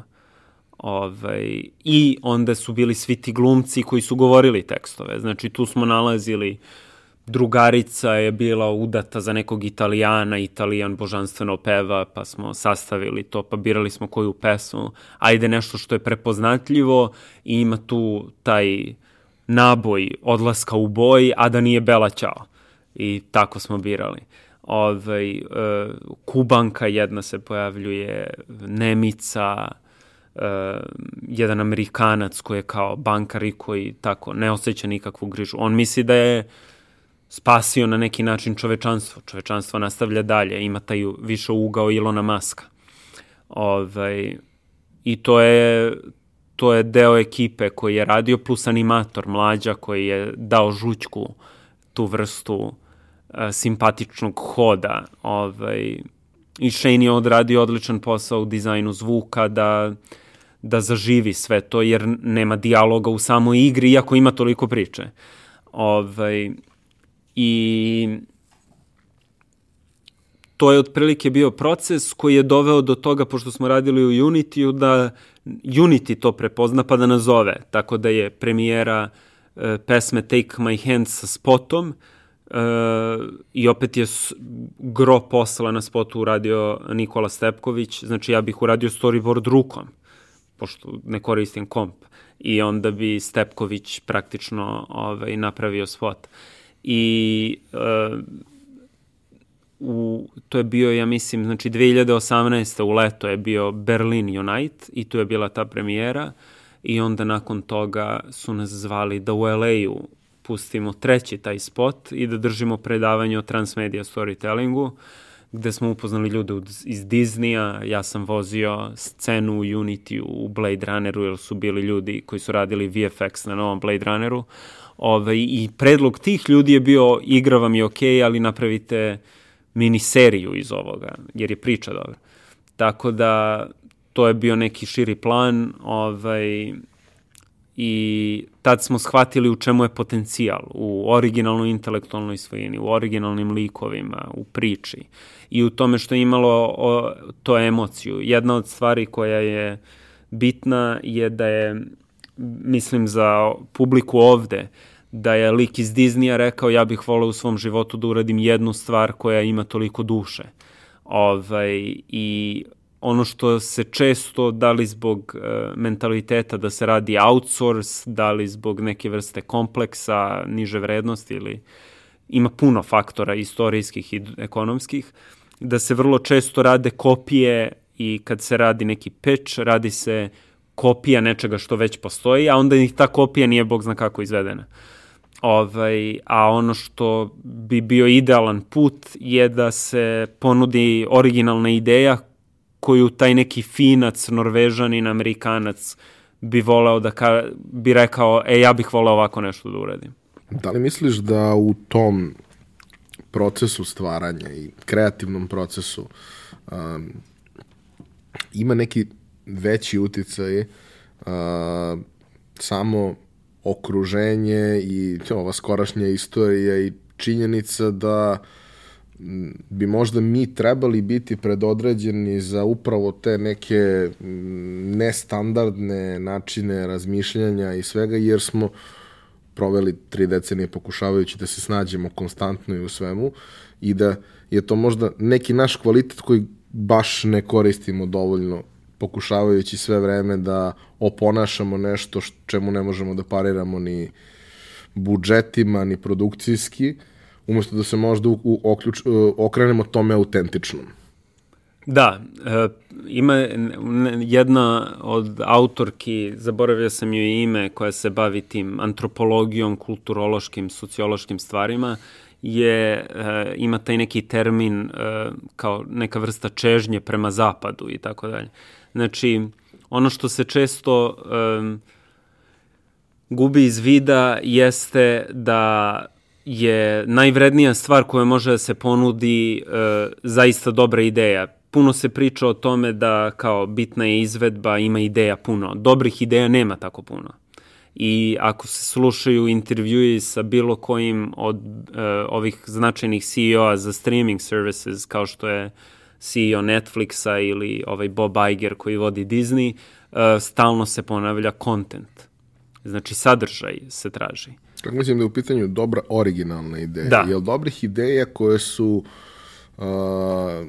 Speaker 2: Ovaj, I onda su bili svi ti glumci koji su govorili tekstove. Znači tu smo nalazili uh, drugarica je bila udata za nekog italijana, italijan božanstveno peva, pa smo sastavili to, pa birali smo koju pesmu. Ajde nešto što je prepoznatljivo i ima tu taj naboj odlaska u boj, a da nije Bela Ćao. I tako smo birali. Ove, e, Kubanka jedna se pojavljuje, Nemica, e, jedan Amerikanac koji je kao bankar i koji tako ne osjeća nikakvu grižu. On misli da je spasio na neki način čovečanstvo. Čovečanstvo nastavlja dalje, ima taj više ugao Ilona Maska. Ovaj, I to je, to je deo ekipe koji je radio, plus animator mlađa koji je dao žućku tu vrstu uh, simpatičnog hoda. Ovaj, I Shane je odradio odličan posao u dizajnu zvuka da, da zaživi sve to, jer nema dijaloga u samoj igri, iako ima toliko priče. Ovaj, I to je otprilike bio proces koji je doveo do toga, pošto smo radili u Unity-u, da Unity to prepozna pa da nazove. Tako da je premijera e, pesme Take My Hand sa spotom e, i opet je gro posla na spotu uradio Nikola Stepković. Znači ja bih uradio storyboard rukom, pošto ne koristim komp. I onda bi Stepković praktično ovaj, napravio spot. I uh, u, to je bio, ja mislim, znači 2018. u leto je bio Berlin Unite i tu je bila ta premijera i onda nakon toga su nas zvali da u LA-u pustimo treći taj spot i da držimo predavanje o transmedia storytellingu gde smo upoznali ljude iz Disneya, ja sam vozio scenu u Unity u Blade Runneru, jer su bili ljudi koji su radili VFX na novom Blade Runneru, Ovaj, I predlog tih ljudi je bio igra vam je okej, okay, ali napravite miniseriju iz ovoga, jer je priča dobra. Tako da to je bio neki širi plan ovaj, i tad smo shvatili u čemu je potencijal, u originalnoj intelektualnoj svojini, u originalnim likovima, u priči i u tome što je imalo o, to emociju. Jedna od stvari koja je bitna je da je, mislim, za publiku ovde, da je lik iz Disneya rekao ja bih volao u svom životu da uradim jednu stvar koja ima toliko duše. Ovaj, I ono što se često, da li zbog e, mentaliteta da se radi outsource, da li zbog neke vrste kompleksa, niže vrednosti ili ima puno faktora istorijskih i ekonomskih, da se vrlo često rade kopije i kad se radi neki pitch, radi se kopija nečega što već postoji, a onda ih ta kopija nije bog zna kako izvedena. Ovaj, a ono što bi bio idealan put je da se ponudi originalna ideja koju taj neki finac, norvežanin, amerikanac bi voleo da ka, bi rekao, e, ja bih voleo ovako nešto da uradim.
Speaker 1: Da li misliš da u tom procesu stvaranja i kreativnom procesu um, ima neki veći uticaj uh, samo okruženje i ova skorašnja istorija i činjenica da bi možda mi trebali biti predodređeni za upravo te neke nestandardne načine razmišljanja i svega, jer smo proveli tri decenije pokušavajući da se snađemo konstantno i u svemu i da je to možda neki naš kvalitet koji baš ne koristimo dovoljno pokušavajući sve vreme da oponašamo nešto čemu ne možemo da pariramo ni budžetima, ni produkcijski, umesto da se možda u, u, oključ, okrenemo tome autentičnom.
Speaker 2: Da, e, ima jedna od autorki, zaboravio sam joj ime, koja se bavi tim antropologijom, kulturološkim, sociološkim stvarima, je, e, ima taj neki termin e, kao neka vrsta čežnje prema zapadu i tako dalje. Znači, ono što se često e, gubi iz vida jeste da je najvrednija stvar koja može da se ponudi e, zaista dobra ideja puno se priča o tome da kao bitna je izvedba, ima ideja puno. Dobrih ideja nema tako puno. I ako se slušaju intervjui sa bilo kojim od uh, ovih značajnih CEO-a za streaming services, kao što je CEO Netflixa ili ovaj Bob Iger koji vodi Disney, uh, stalno se ponavlja content. Znači, sadržaj se traži.
Speaker 1: Kako mislim da je u pitanju dobra originalna ideja? Da. Jel dobrih ideja koje su uh, uh,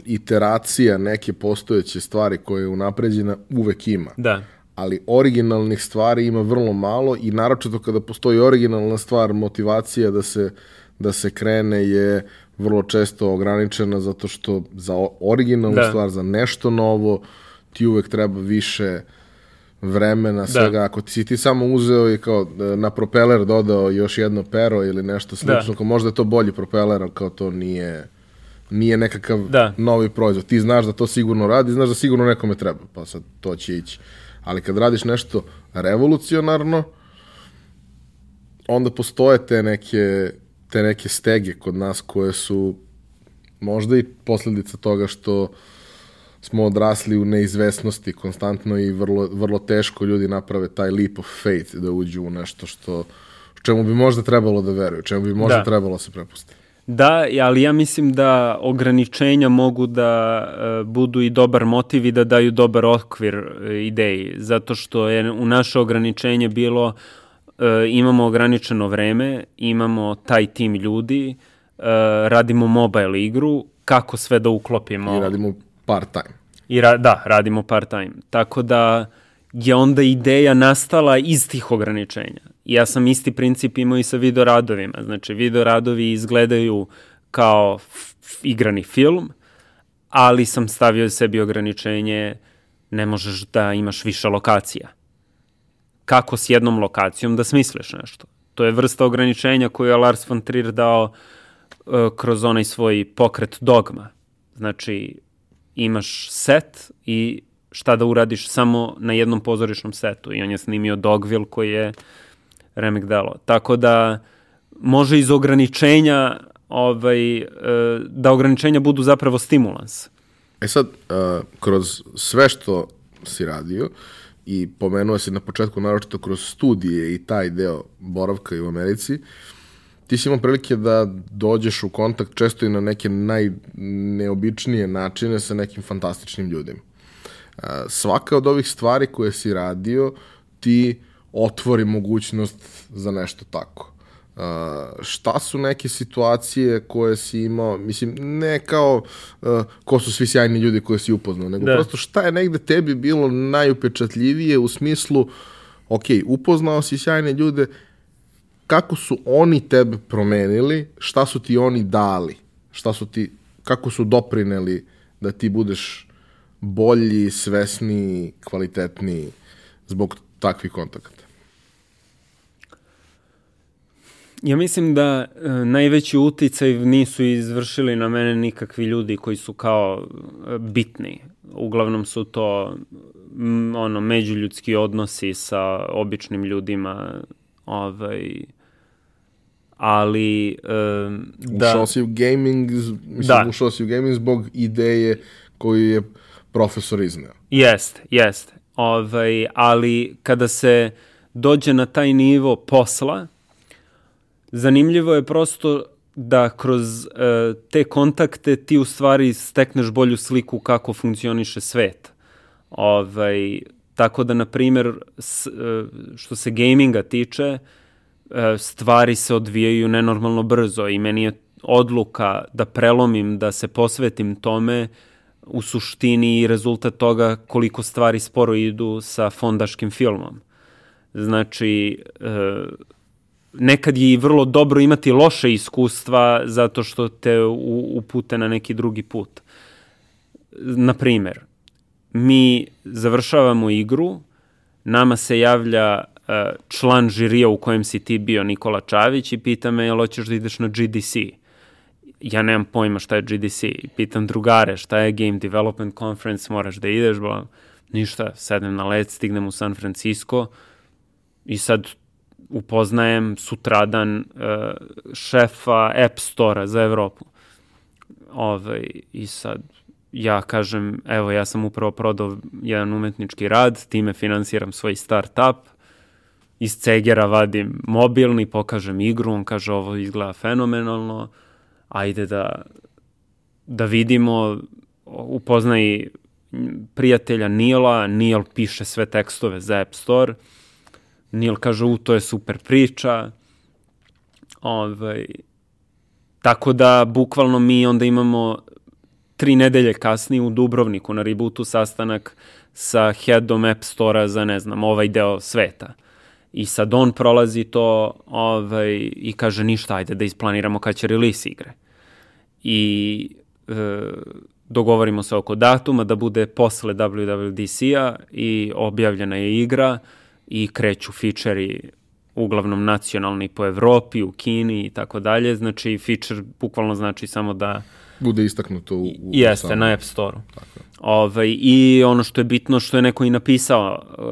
Speaker 1: iteracija neke postojeće stvari koje je unapređena uvek ima.
Speaker 2: Da.
Speaker 1: Ali originalnih stvari ima vrlo malo i naročito kada postoji originalna stvar, motivacija da se, da se krene je vrlo često ograničena zato što za originalnu da. stvar, za nešto novo, ti uvek treba više vremena, da. svega. Da. Ako si ti samo uzeo i kao e, na propeler dodao još jedno pero ili nešto slično, da. kao možda je to bolji propeler, ali kao to nije nije nekakav da. novi proizvod. Ti znaš da to sigurno radi, znaš da sigurno nekome treba, pa sad to će ići. Ali kad radiš nešto revolucionarno, onda postoje te neke, te neke stege kod nas koje su možda i posledica toga što smo odrasli u neizvesnosti konstantno i vrlo, vrlo teško ljudi naprave taj leap of faith da uđu u nešto što čemu bi možda trebalo da veruju, čemu bi možda da. trebalo da se prepustiti.
Speaker 2: Da, ali ja mislim da ograničenja mogu da e, budu i dobar motiv i da daju dobar okvir e, ideji, zato što je u naše ograničenje bilo e, imamo ograničeno vreme, imamo taj tim ljudi, radimo mobile igru, kako sve da uklopimo.
Speaker 1: I radimo part time.
Speaker 2: I ra da, radimo part time. Tako da je onda ideja nastala iz tih ograničenja. Ja sam isti princip imao i sa videoradovima. Znači, videoradovi izgledaju kao igrani film, ali sam stavio sebi ograničenje ne možeš da imaš više lokacija. Kako s jednom lokacijom da smisliš nešto? To je vrsta ograničenja koju je Lars von Trier dao uh, kroz onaj svoj pokret dogma. Znači, imaš set i šta da uradiš samo na jednom pozorišnom setu i on je snimio Dogville koji je remek delo. Tako da može iz ograničenja ovaj, e, da ograničenja budu zapravo stimulans.
Speaker 1: E sad, uh, kroz sve što si radio i pomenuo se na početku naročito kroz studije i taj deo boravka i u Americi, ti si imao prilike da dođeš u kontakt često i na neke najneobičnije načine sa nekim fantastičnim ljudima. Svaka od ovih stvari koje si radio ti otvori mogućnost za nešto tako. Uh, šta su neke situacije koje si imao, mislim, ne kao uh, ko su svi sjajni ljudi koje si upoznao, nego da. prosto šta je negde tebi bilo najupečatljivije u smislu, ok, upoznao si sjajne ljude, kako su oni tebe promenili, šta su ti oni dali, šta su ti, kako su doprineli da ti budeš bolji, svesniji, kvalitetniji zbog takvih kontakata?
Speaker 2: Ja mislim da e, najveći uticaj nisu izvršili na mene nikakvi ljudi koji su kao e, bitni. Uglavnom su to m, ono međuljudski odnosi sa običnim ljudima, ovaj ali e,
Speaker 1: da ušao si u gaming, mislim da. ušao si u gaming zbog ideje koju je profesor izneo.
Speaker 2: Jest, jest. Ovaj, ali kada se dođe na taj nivo posla, zanimljivo je prosto da kroz e, te kontakte ti u stvari stekneš bolju sliku kako funkcioniše svet. Ovaj, tako da, na primjer, e, što se gaminga tiče, e, stvari se odvijaju nenormalno brzo i meni je odluka da prelomim, da se posvetim tome u suštini i rezultat toga koliko stvari sporo idu sa fondaškim filmom. Znači, e, nekad je i vrlo dobro imati loše iskustva zato što te upute na neki drugi put. Na primer, mi završavamo igru, nama se javlja e, član žirija u kojem si ti bio Nikola Čavić i pita me jel hoćeš da ideš na GDC. Ja nemam pojma šta je GDC. Pitam drugare šta je Game Development Conference, moraš da ideš, bo ništa, sedem na let, stignem u San Francisco i sad upoznajem sutradan uh, šefa App Store-a za Evropu. Ovaj, I sad ja kažem, evo ja sam upravo prodao jedan umetnički rad, time finansiram svoj start-up, iz Cegera vadim mobilni, pokažem igru, on kaže ovo izgleda fenomenalno, ajde da, da vidimo, upoznaj prijatelja Nila, Nil piše sve tekstove za App Store, Nil kaže, u, to je super priča. Ovaj, tako da, bukvalno mi onda imamo tri nedelje kasnije u Dubrovniku na Rebootu sastanak sa headom App Store-a za, ne znam, ovaj deo sveta. I sad on prolazi to ovaj, i kaže ništa, ajde da isplaniramo kad će release igre. I e, dogovorimo se oko datuma da bude posle WWDC-a i objavljena je igra i kreću fičeri uglavnom nacionalni po Evropi, u Kini i tako dalje. Znači, feature bukvalno znači samo da...
Speaker 1: Bude istaknuto u... u
Speaker 2: jeste, samom. na App Store-u. Ovaj, I ono što je bitno, što je neko i napisao uh,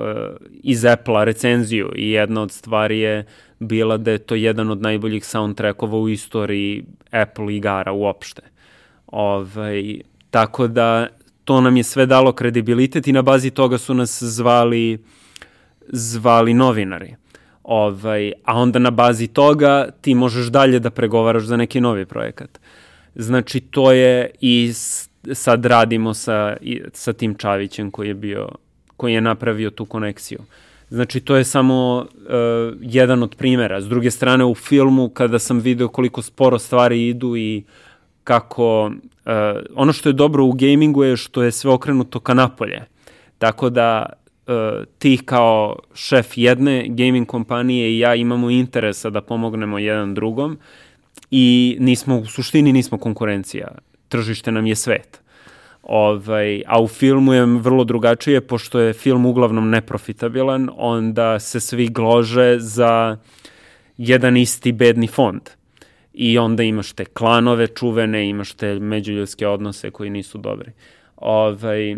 Speaker 2: iz Apple-a recenziju i jedna od stvari je bila da je to jedan od najboljih soundtrackova u istoriji Apple igara uopšte. Ovaj, tako da to nam je sve dalo kredibilitet i na bazi toga su nas zvali zvali novinari. Ovaj, a onda na bazi toga ti možeš dalje da pregovaraš za neki novi projekat. Znači, to je i sad radimo sa, sa tim Čavićem koji je bio, koji je napravio tu koneksiju. Znači, to je samo uh, jedan od primera. S druge strane, u filmu, kada sam video koliko sporo stvari idu i kako... Uh, ono što je dobro u gamingu je što je sve okrenuto ka napolje. Tako da uh, ti kao šef jedne gaming kompanije i ja imamo interesa da pomognemo jedan drugom i nismo, u suštini nismo konkurencija. Tržište nam je svet. Ovaj, a u filmu je vrlo drugačije, pošto je film uglavnom neprofitabilan, onda se svi glože za jedan isti bedni fond. I onda imaš te klanove čuvene, imaš te međuljudske odnose koji nisu dobri. Ovaj,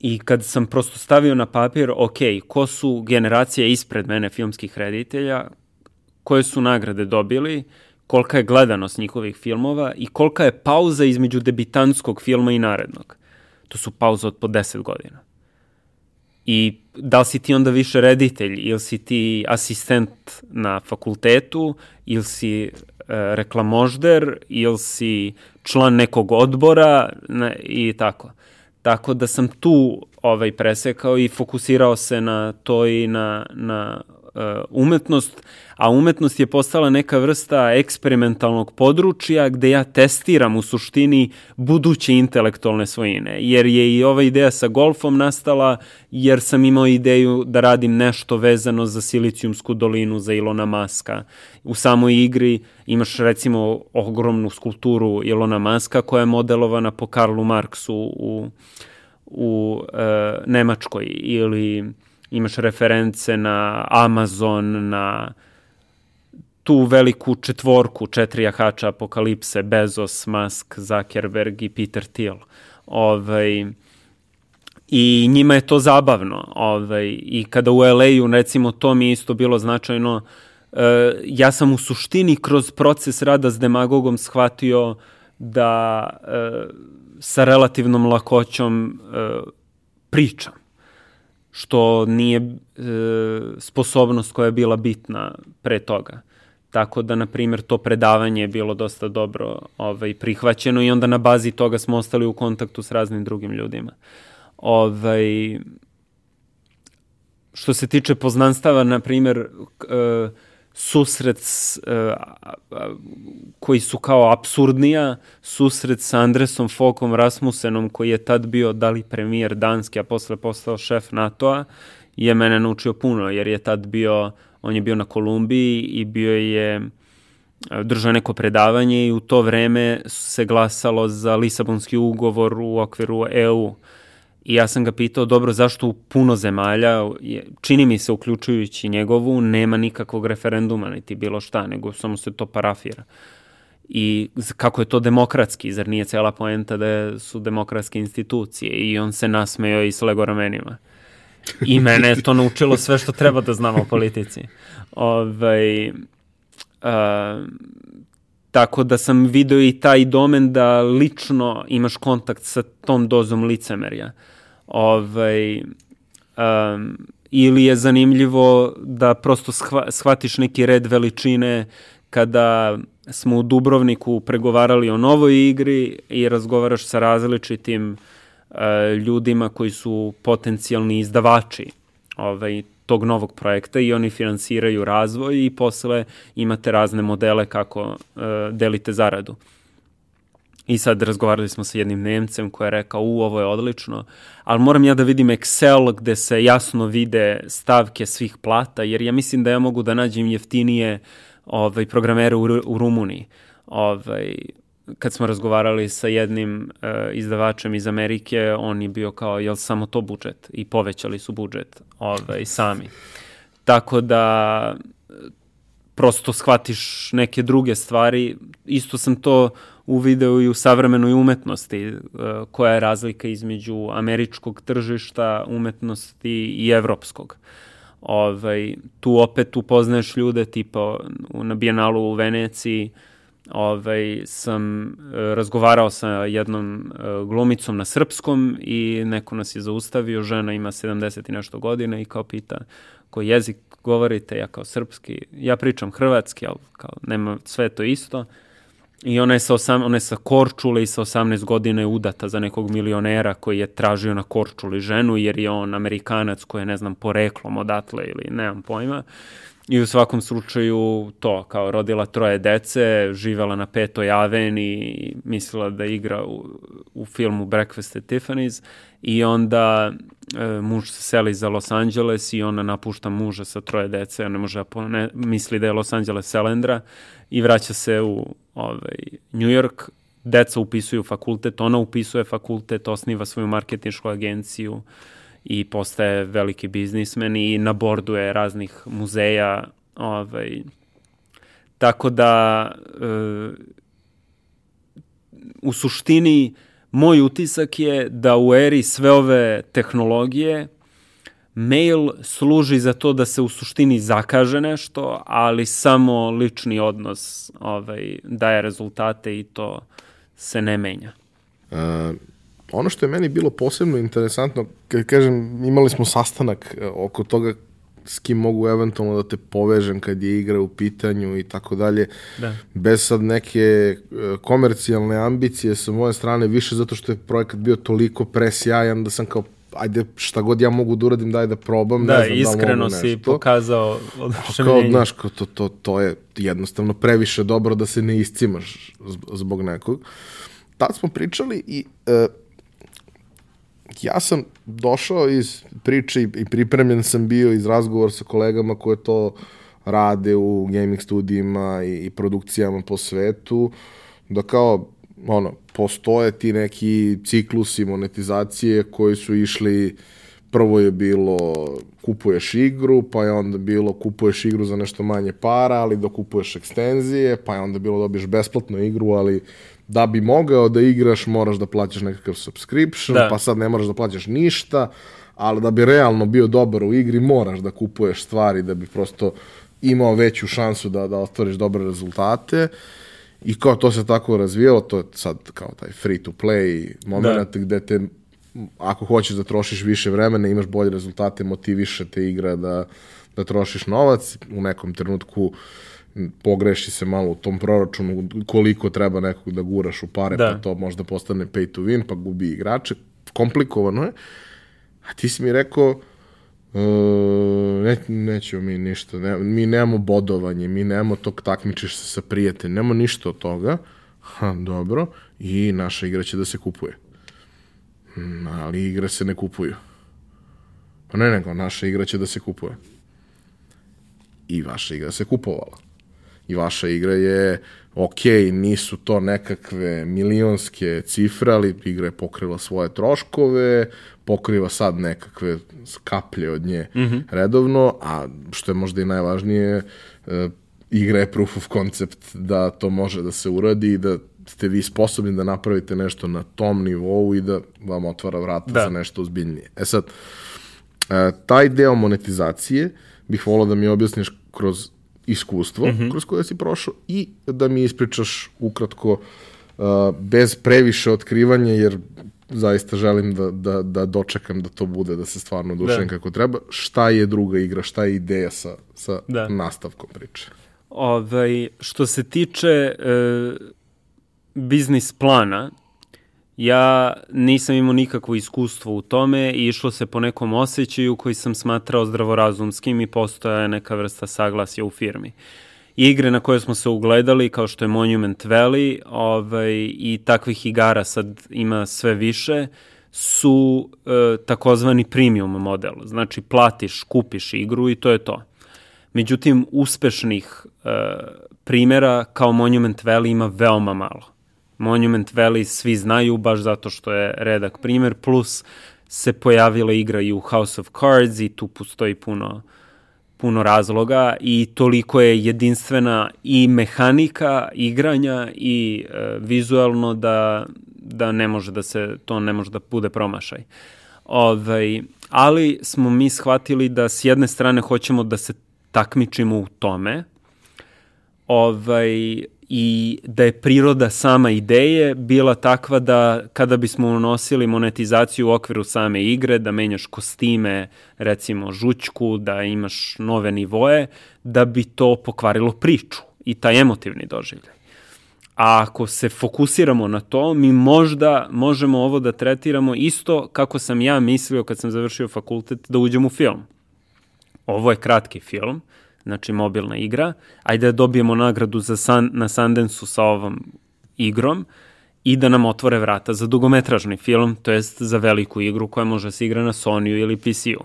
Speaker 2: I kad sam prosto stavio na papir, ok, ko su generacije ispred mene filmskih reditelja, koje su nagrade dobili, kolika je gledanost njihovih filmova i kolika je pauza između debitanskog filma i narednog. To su pauze od po 10 godina. I da li si ti onda više reditelj ili si ti asistent na fakultetu ili si e, reklamožder ili si član nekog odbora ne, i tako. Tako da sam tu ovaj presekao i fokusirao se na to i na, na umetnost, a umetnost je postala neka vrsta eksperimentalnog područja gde ja testiram u suštini buduće intelektualne svojine, jer je i ova ideja sa golfom nastala jer sam imao ideju da radim nešto vezano za Silicijumsku dolinu, za Ilona Maska. U samoj igri imaš recimo ogromnu skulpturu Ilona Maska koja je modelovana po Karlu Marksu u, u e, Nemačkoj ili imaš reference na Amazon, na tu veliku četvorku, četiri jahača apokalipse, Bezos, Musk, Zuckerberg i Peter Thiel. Ovaj, I njima je to zabavno. Ovaj, I kada u LA-u, recimo, to mi isto bilo značajno, e, ja sam u suštini kroz proces rada s demagogom shvatio da e, sa relativnom lakoćom e, pričam što nije e, sposobnost koja je bila bitna pre toga. Tako da, na primjer, to predavanje je bilo dosta dobro ovaj, prihvaćeno i onda na bazi toga smo ostali u kontaktu s raznim drugim ljudima. Ovaj, što se tiče poznanstava, na primjer, e, susret s, uh, koji su kao absurdnija, susret sa Andresom Fokom Rasmusenom koji je tad bio da li premijer Danski, a posle postao šef NATO-a, je mene naučio puno, jer je tad bio, on je bio na Kolumbiji i bio je držao neko predavanje i u to vreme se glasalo za Lisabonski ugovor u okviru EU I ja sam ga pitao, dobro, zašto u puno zemalja, čini mi se, uključujući njegovu, nema nikakvog referenduma, niti bilo šta, nego samo se to parafira. I kako je to demokratski, zar nije cela poenta da su demokratske institucije? I on se nasmejao i s lego ramenima. I mene je to naučilo sve što treba da znam o politici. Ovaj, uh, Tako da sam video i taj domen da lično imaš kontakt sa tom dozom licemerja. Ovaj, um, ili je zanimljivo da prosto shva, shvatiš neki red veličine kada smo u Dubrovniku pregovarali o novoj igri i razgovaraš sa različitim uh, ljudima koji su potencijalni izdavači ovaj, tog novog projekta i oni finansiraju razvoj i posle imate razne modele kako uh, delite zaradu. I sad razgovarali smo sa jednim Nemcem koji je rekao, u, ovo je odlično, ali moram ja da vidim Excel gde se jasno vide stavke svih plata, jer ja mislim da ja mogu da nađem jeftinije ovaj, programere u, u Rumuniji. Ovaj, kad smo razgovarali sa jednim uh, izdavačem iz Amerike, on je bio kao, jel samo to budžet? I povećali su budžet ovaj, sami. Tako da prosto shvatiš neke druge stvari. Isto sam to uvideo i u savremenoj umetnosti, uh, koja je razlika između američkog tržišta umetnosti i evropskog. Ovaj, tu opet upoznaješ ljude tipa na Bijenalu u Veneciji, ovaj, sam e, razgovarao sa jednom e, glumicom na srpskom i neko nas je zaustavio, žena ima 70 i nešto godina i kao pita koji jezik govorite, ja kao srpski, ja pričam hrvatski, ali kao nema sve to isto. I ona je sa, osam, ona je sa Korčule i sa 18 godina je udata za nekog milionera koji je tražio na Korčuli ženu jer je on Amerikanac koji je, ne znam, poreklom odatle ili nemam pojma. I u svakom slučaju to, kao rodila troje dece, živela na petoj aveni i mislila da igra u, u filmu Breakfast at Tiffany's i onda e, muž se seli za Los Angeles i ona napušta muža sa troje dece, ne može da ne, misli da je Los Angeles Selendra i vraća se u ovaj, New York, deca upisuju fakultet, ona upisuje fakultet, osniva svoju marketinšku agenciju, i postaje veliki biznismen i na bordu je raznih muzeja. Ovaj, tako da e, u suštini moj utisak je da u eri sve ove tehnologije mail služi za to da se u suštini zakaže nešto, ali samo lični odnos ovaj, daje rezultate i to se ne menja.
Speaker 1: A, ono što je meni bilo posebno interesantno, kažem, imali smo sastanak e, oko toga s kim mogu eventualno da te povežem kad je igra u pitanju i tako dalje.
Speaker 2: Da.
Speaker 1: Bez sad neke e, komercijalne ambicije sa moje strane, više zato što je projekat bio toliko presjajan da sam kao ajde šta god ja mogu da uradim, daj da probam.
Speaker 2: Da,
Speaker 1: ne znam
Speaker 2: iskreno
Speaker 1: da
Speaker 2: si
Speaker 1: nešto.
Speaker 2: pokazao
Speaker 1: Kao,
Speaker 2: oduševljenje.
Speaker 1: znaš, kao to, to, to je jednostavno previše dobro da se ne iscimaš zb- zbog nekog. Tad smo pričali i e, ja sam došao iz priče i, pripremljen sam bio iz razgovora sa kolegama koje to rade u gaming studijima i, i produkcijama po svetu, da kao, ono, postoje ti neki ciklusi monetizacije koji su išli prvo je bilo kupuješ igru, pa je onda bilo kupuješ igru za nešto manje para, ali da kupuješ ekstenzije, pa je onda bilo dobiješ besplatnu igru, ali da bi mogao da igraš moraš da plaćaš nekakav subscription,
Speaker 2: Da.
Speaker 1: pa sad ne moraš da plaćaš ništa, ali da bi realno bio dobar u igri moraš da kupuješ stvari da bi prosto imao veću šansu da, da ostvariš dobre rezultate. I kao to se tako razvijalo, to je sad kao taj free to play moment da. gde te ako hoćeš da trošiš više vremena, imaš bolje rezultate, motiviše te igra da, da trošiš novac, u nekom trenutku m, pogreši se malo u tom proračunu koliko treba nekog da guraš u pare,
Speaker 2: Da.
Speaker 1: pa to možda postane pay to win, pa gubi igrače. Komplikovano je. A ti si mi rekao, e, ne, nećemo mi ništa, ne, mi nemamo bodovanje, mi nemamo tog takmičiš se sa prijateljem, nemamo ništa od toga. Ha, dobro. I naša igra će da se kupuje. Mm, ali igre se ne kupuju. Pa ne, nego, naša igra će da se kupuje. I vaša igra se kupovala. I vaša igra je, ok, nisu to nekakve milionske cifre, ali igra je pokrila svoje troškove, pokriva sad nekakve kaplje od nje mm -hmm. redovno, a što je možda i najvažnije, e, igra je proof of concept da to može da se uradi i da ste vi sposobni da napravite nešto na tom nivou i da vam otvara vrata
Speaker 2: Da.
Speaker 1: za nešto ozbiljnije. E sad, e, taj deo monetizacije bih volao da mi objasniš kroz iskustvo mm -hmm. kroz koje si prošao i da mi ispričaš ukratko uh, bez previše otkrivanja jer zaista želim da, da, da dočekam da to bude, da se stvarno dušem
Speaker 2: Da.
Speaker 1: kako treba. Šta je druga igra, šta je ideja sa, sa
Speaker 2: Da.
Speaker 1: nastavkom priče?
Speaker 2: Ovaj, što se tiče e, biznis plana, ja nisam imao nikakvo iskustvo u tome i išlo se po nekom osjećaju koji sam smatrao zdravorazumskim i postoja je neka vrsta saglasja u firmi. Igre na koje smo se ugledali, kao što je Monument Valley, ovaj, i takvih igara sad ima sve više, su e, takozvani premium model. Znači, platiš, kupiš igru i to je to. Međutim, uspešnih e, primera kao Monument Valley ima veoma malo. Monument Valley svi znaju baš zato što je redak primer, plus se pojavila igra i u House of Cards i tu postoji puno, puno razloga i toliko je jedinstvena i mehanika igranja i e, vizualno da, da ne može da se, to ne može da bude promašaj. Ovaj, ali smo mi shvatili da s jedne strane hoćemo da se takmičimo u tome, ovaj, i da je priroda sama ideje bila takva da kada bismo unosili monetizaciju u okviru same igre, da menjaš kostime, recimo žućku, da imaš nove nivoe, da bi to pokvarilo priču i taj emotivni doživljaj. A ako se fokusiramo na to, mi možda možemo ovo da tretiramo isto kako sam ja mislio kad sam završio fakultet da uđem u film. Ovo je kratki film, znači mobilna igra, ajde da dobijemo nagradu za san, na Sundance-u sa ovom igrom i da nam otvore vrata za dugometražni film, to jest za veliku igru koja može se igra na Sony-u ili PC-u.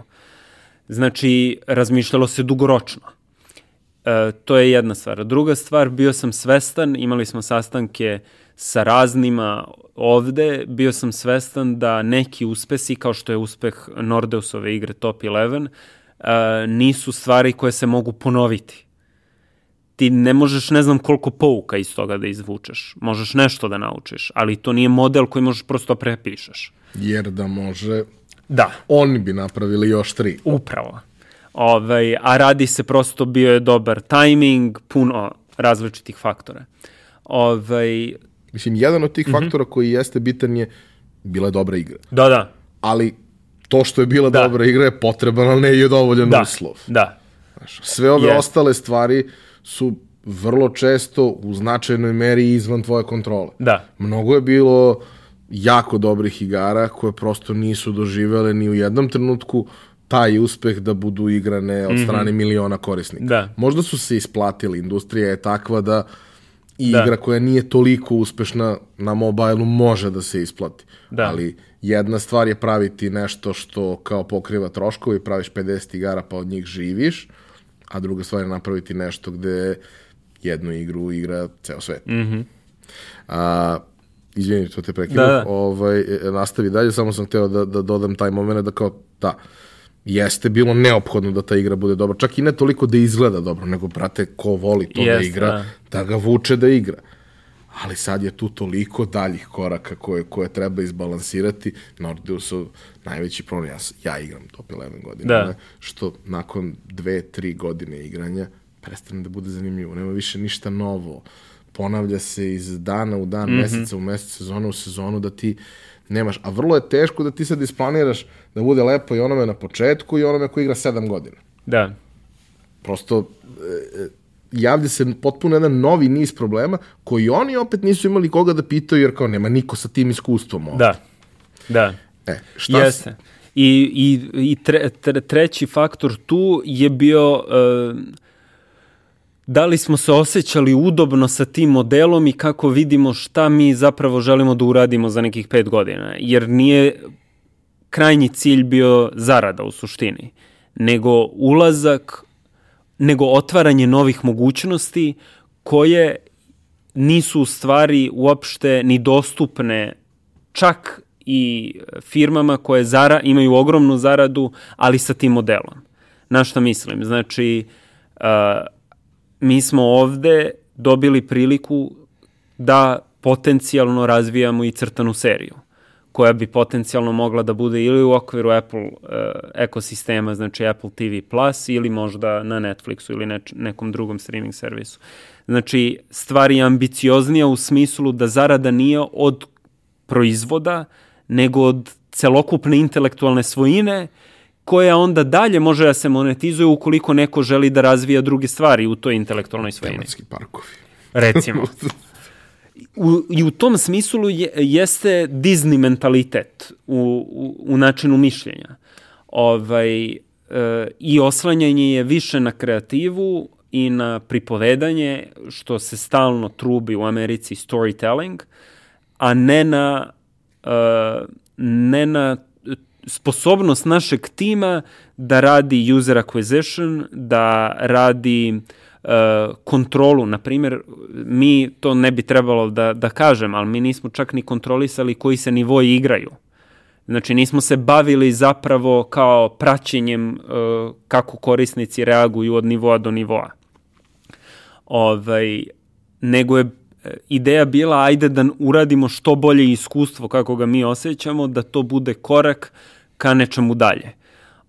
Speaker 2: Znači, razmišljalo se dugoročno. E, to je jedna stvar. Druga stvar, bio sam svestan, imali smo sastanke sa raznima ovde, bio sam svestan da neki uspesi, kao što je uspeh Nordeusove igre Top 11, e, nisu stvari koje se mogu ponoviti. Ti ne možeš ne znam koliko pouka iz toga da izvučeš. Možeš nešto da naučiš, ali to nije model koji možeš prosto prepišeš.
Speaker 1: Jer da može,
Speaker 2: Da.
Speaker 1: oni bi napravili još tri.
Speaker 2: Upravo. Ovaj, a radi se prosto, bio je dobar tajming, puno različitih faktora. Ovaj,
Speaker 1: Mislim, jedan od tih faktora koji jeste bitan je bila je dobra igra.
Speaker 2: Da, da.
Speaker 1: Ali to što je bila
Speaker 2: Da.
Speaker 1: dobra igra je potreban, ali ne je dovoljan
Speaker 2: Da,
Speaker 1: uslov.
Speaker 2: da.
Speaker 1: Znaš, Sve ove
Speaker 2: Jest.
Speaker 1: ostale stvari su vrlo često u značajnoj meri izvan tvoje kontrole.
Speaker 2: Da.
Speaker 1: Mnogo je bilo jako dobrih igara koje prosto nisu doživele ni u jednom trenutku taj uspeh da budu igrane od strane miliona korisnika.
Speaker 2: Mhm. Da.
Speaker 1: Možda su se isplatili, industrija je takva da i
Speaker 2: Da.
Speaker 1: igra koja nije toliko uspešna na mobilu može da se isplati.
Speaker 2: Da.
Speaker 1: Ali jedna stvar je praviti nešto što kao pokriva troškovi, praviš 50 igara pa od njih živiš, a druga stvar je napraviti nešto gde jednu igru igra ceo svet. Mm -hmm. a, izvini, to te prekinu.
Speaker 2: Da, da.
Speaker 1: Ovaj, e, nastavi dalje, samo sam hteo da, da dodam taj moment da kao, da, jeste bilo neophodno da ta igra bude dobra. Čak i ne toliko da izgleda dobro, nego, brate, ko voli to da
Speaker 2: Jeste,
Speaker 1: igra,
Speaker 2: da.
Speaker 1: da ga vuče da igra. Ali sad je tu toliko daljih koraka koje, koje treba izbalansirati. Nordeusov najveći problem, ja, ja igram Top 11 godina,
Speaker 2: Da.
Speaker 1: ne, što nakon dve, tri godine igranja prestane da bude zanimljivo. Nema više ništa novo. Ponavlja se iz dana u dan, mm -hmm. meseca u mesec, sezona u sezonu, da ti nemaš. A vrlo je teško da ti sad isplaniraš da bude lepo i onome na početku i onome ko igra sedam godina
Speaker 2: Da.
Speaker 1: prosto e, e, javlja se potpuno jedan novi niz problema koji oni opet nisu imali koga da pitaju jer kao nema niko sa tim iskustvom ovde.
Speaker 2: Da. Da.
Speaker 1: E, šta
Speaker 2: Jeste. I, i, i tre, tre, treći faktor tu je bio e, da li smo se osjećali udobno sa tim modelom i kako vidimo šta mi zapravo želimo da uradimo za nekih pet godina. Jer nije krajnji cilj bio zarada u suštini, nego ulazak, nego otvaranje novih mogućnosti koje nisu u stvari uopšte ni dostupne čak i firmama koje zara, imaju ogromnu zaradu, ali sa tim modelom. Na šta mislim? Znači, uh, mi smo ovde dobili priliku da potencijalno razvijamo i crtanu seriju koja bi potencijalno mogla da bude ili u okviru Apple uh, ekosistema, znači Apple TV Plus ili možda na Netflixu ili neč, nekom drugom streaming servisu. Znači, stvar je ambicioznija u smislu da zarada nije od proizvoda, nego od celokupne intelektualne svojine koja onda dalje može da se monetizuje ukoliko neko želi da razvija druge stvari u toj intelektualnoj svojini.
Speaker 1: Tematski parkovi.
Speaker 2: Recimo. U, I u tom smislu je, jeste Disney mentalitet u, u, u načinu mišljenja. Ovaj, e, I oslanjanje je više na kreativu i na pripovedanje, što se stalno trubi u Americi storytelling, a ne na, e, ne na sposobnost našeg tima da radi user acquisition, da radi kontrolu. Na primjer, mi to ne bi trebalo da, da kažem, ali mi nismo čak ni kontrolisali koji se nivoji igraju. Znači, nismo se bavili zapravo kao praćenjem uh, kako korisnici reaguju od nivoa do nivoa. Ovaj, nego je e, ideja bila ajde da uradimo što bolje iskustvo kako ga mi osjećamo, da to bude korak ka nečemu dalje.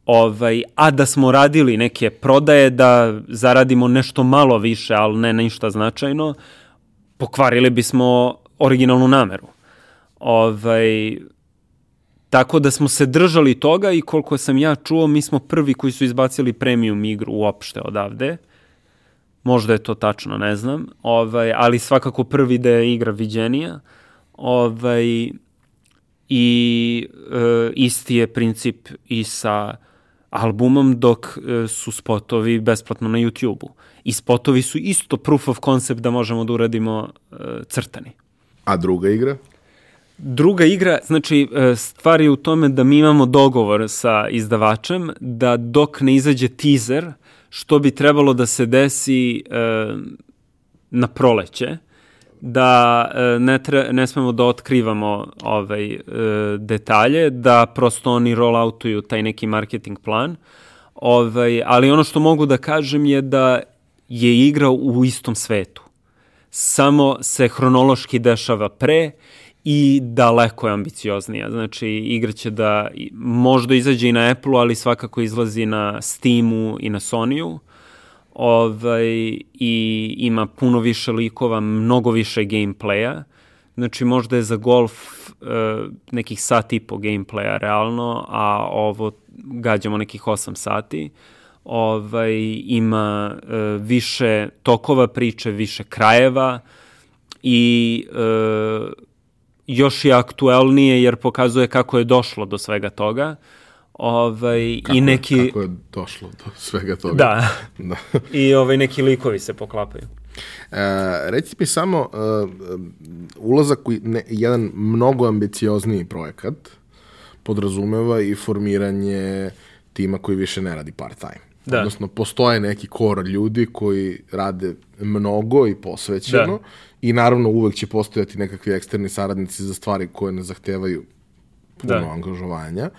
Speaker 2: Ovaj, a da smo radili neke prodaje da zaradimo nešto malo više, ali ne ništa značajno, pokvarili bismo originalnu nameru. Ovaj, tako da smo se držali toga i koliko sam ja čuo, mi smo prvi koji su izbacili premium igru uopšte odavde. Možda je to tačno, ne znam. Ovaj, ali svakako prvi da je igra viđenija. Ovaj, I e, isti je princip i sa albumom dok e, su spotovi besplatno na YouTube-u. I spotovi su isto proof of concept da možemo da uradimo e, crtani.
Speaker 1: A druga igra?
Speaker 2: Druga igra, znači e, stvar je u tome da mi imamo dogovor sa izdavačem da dok ne izađe teaser, što bi trebalo da se desi na proleće, da e, ne, tre, ne smemo da otkrivamo ovaj, e, detalje, da prosto oni rolloutuju taj neki marketing plan. Ovaj, ali ono što mogu da kažem je da je igra u istom svetu. Samo se hronološki dešava pre i daleko je ambicioznija. Znači, igra će da možda izađe i na Apple-u, ali svakako izlazi na Steamu i na Sony-u ovaj, i ima puno više likova, mnogo više gameplaya. Znači možda je za golf nekih sat i po gameplaya realno, a ovo gađamo nekih 8 sati. Ovaj, ima uh, više tokova priče, više krajeva i uh, još je aktuelnije jer pokazuje kako je došlo do svega toga. Ovaj,
Speaker 1: kako,
Speaker 2: i neki...
Speaker 1: Kako je došlo do svega toga.
Speaker 2: Da. da. I ovaj, neki likovi se poklapaju.
Speaker 1: E, reci mi samo, uh, ulazak u ne, jedan mnogo ambiciozniji projekat podrazumeva i formiranje tima koji više ne radi part-time. Da. Odnosno, postoje neki kor ljudi koji rade mnogo i posvećeno da. i naravno uvek će postojati nekakvi eksterni saradnici za stvari koje ne zahtevaju puno da. angažovanja.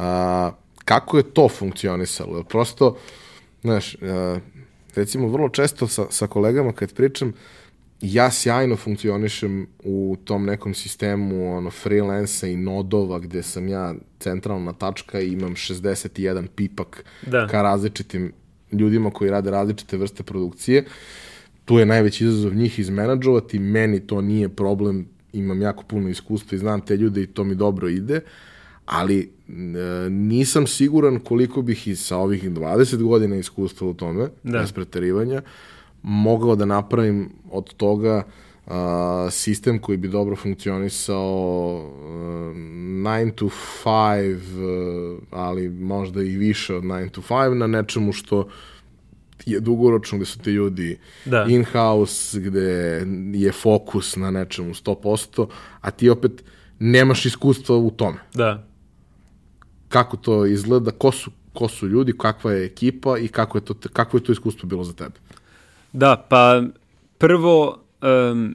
Speaker 1: A, kako je to funkcionisalo? Prosto, znaš, a, recimo vrlo često sa, sa kolegama kad pričam, ja sjajno funkcionišem u tom nekom sistemu ono, freelansa i nodova gde sam ja centralna tačka i imam 61 pipak da. ka različitim ljudima koji rade različite vrste produkcije. Tu je najveći izazov njih izmenadžovati, meni to nije problem, imam jako puno iskustva i znam te ljude i to mi dobro ide, ali e, nisam siguran koliko bih i sa ovih 20 godina iskustva u tome, da. bez preterivanja, mogao da napravim od toga uh, sistem koji bi dobro funkcionisao uh, 9 to 5, uh, ali možda i više od 9 to 5 na nečemu što je dugoročno gde su ti ljudi da. in-house, gde je fokus na nečemu 100%, a ti opet nemaš iskustva u tome.
Speaker 2: Da.
Speaker 1: Kako to izgleda, ko su, ko su ljudi, kakva je ekipa i kako je to, kako je to iskustvo bilo za tebe?
Speaker 2: Da, pa prvo um,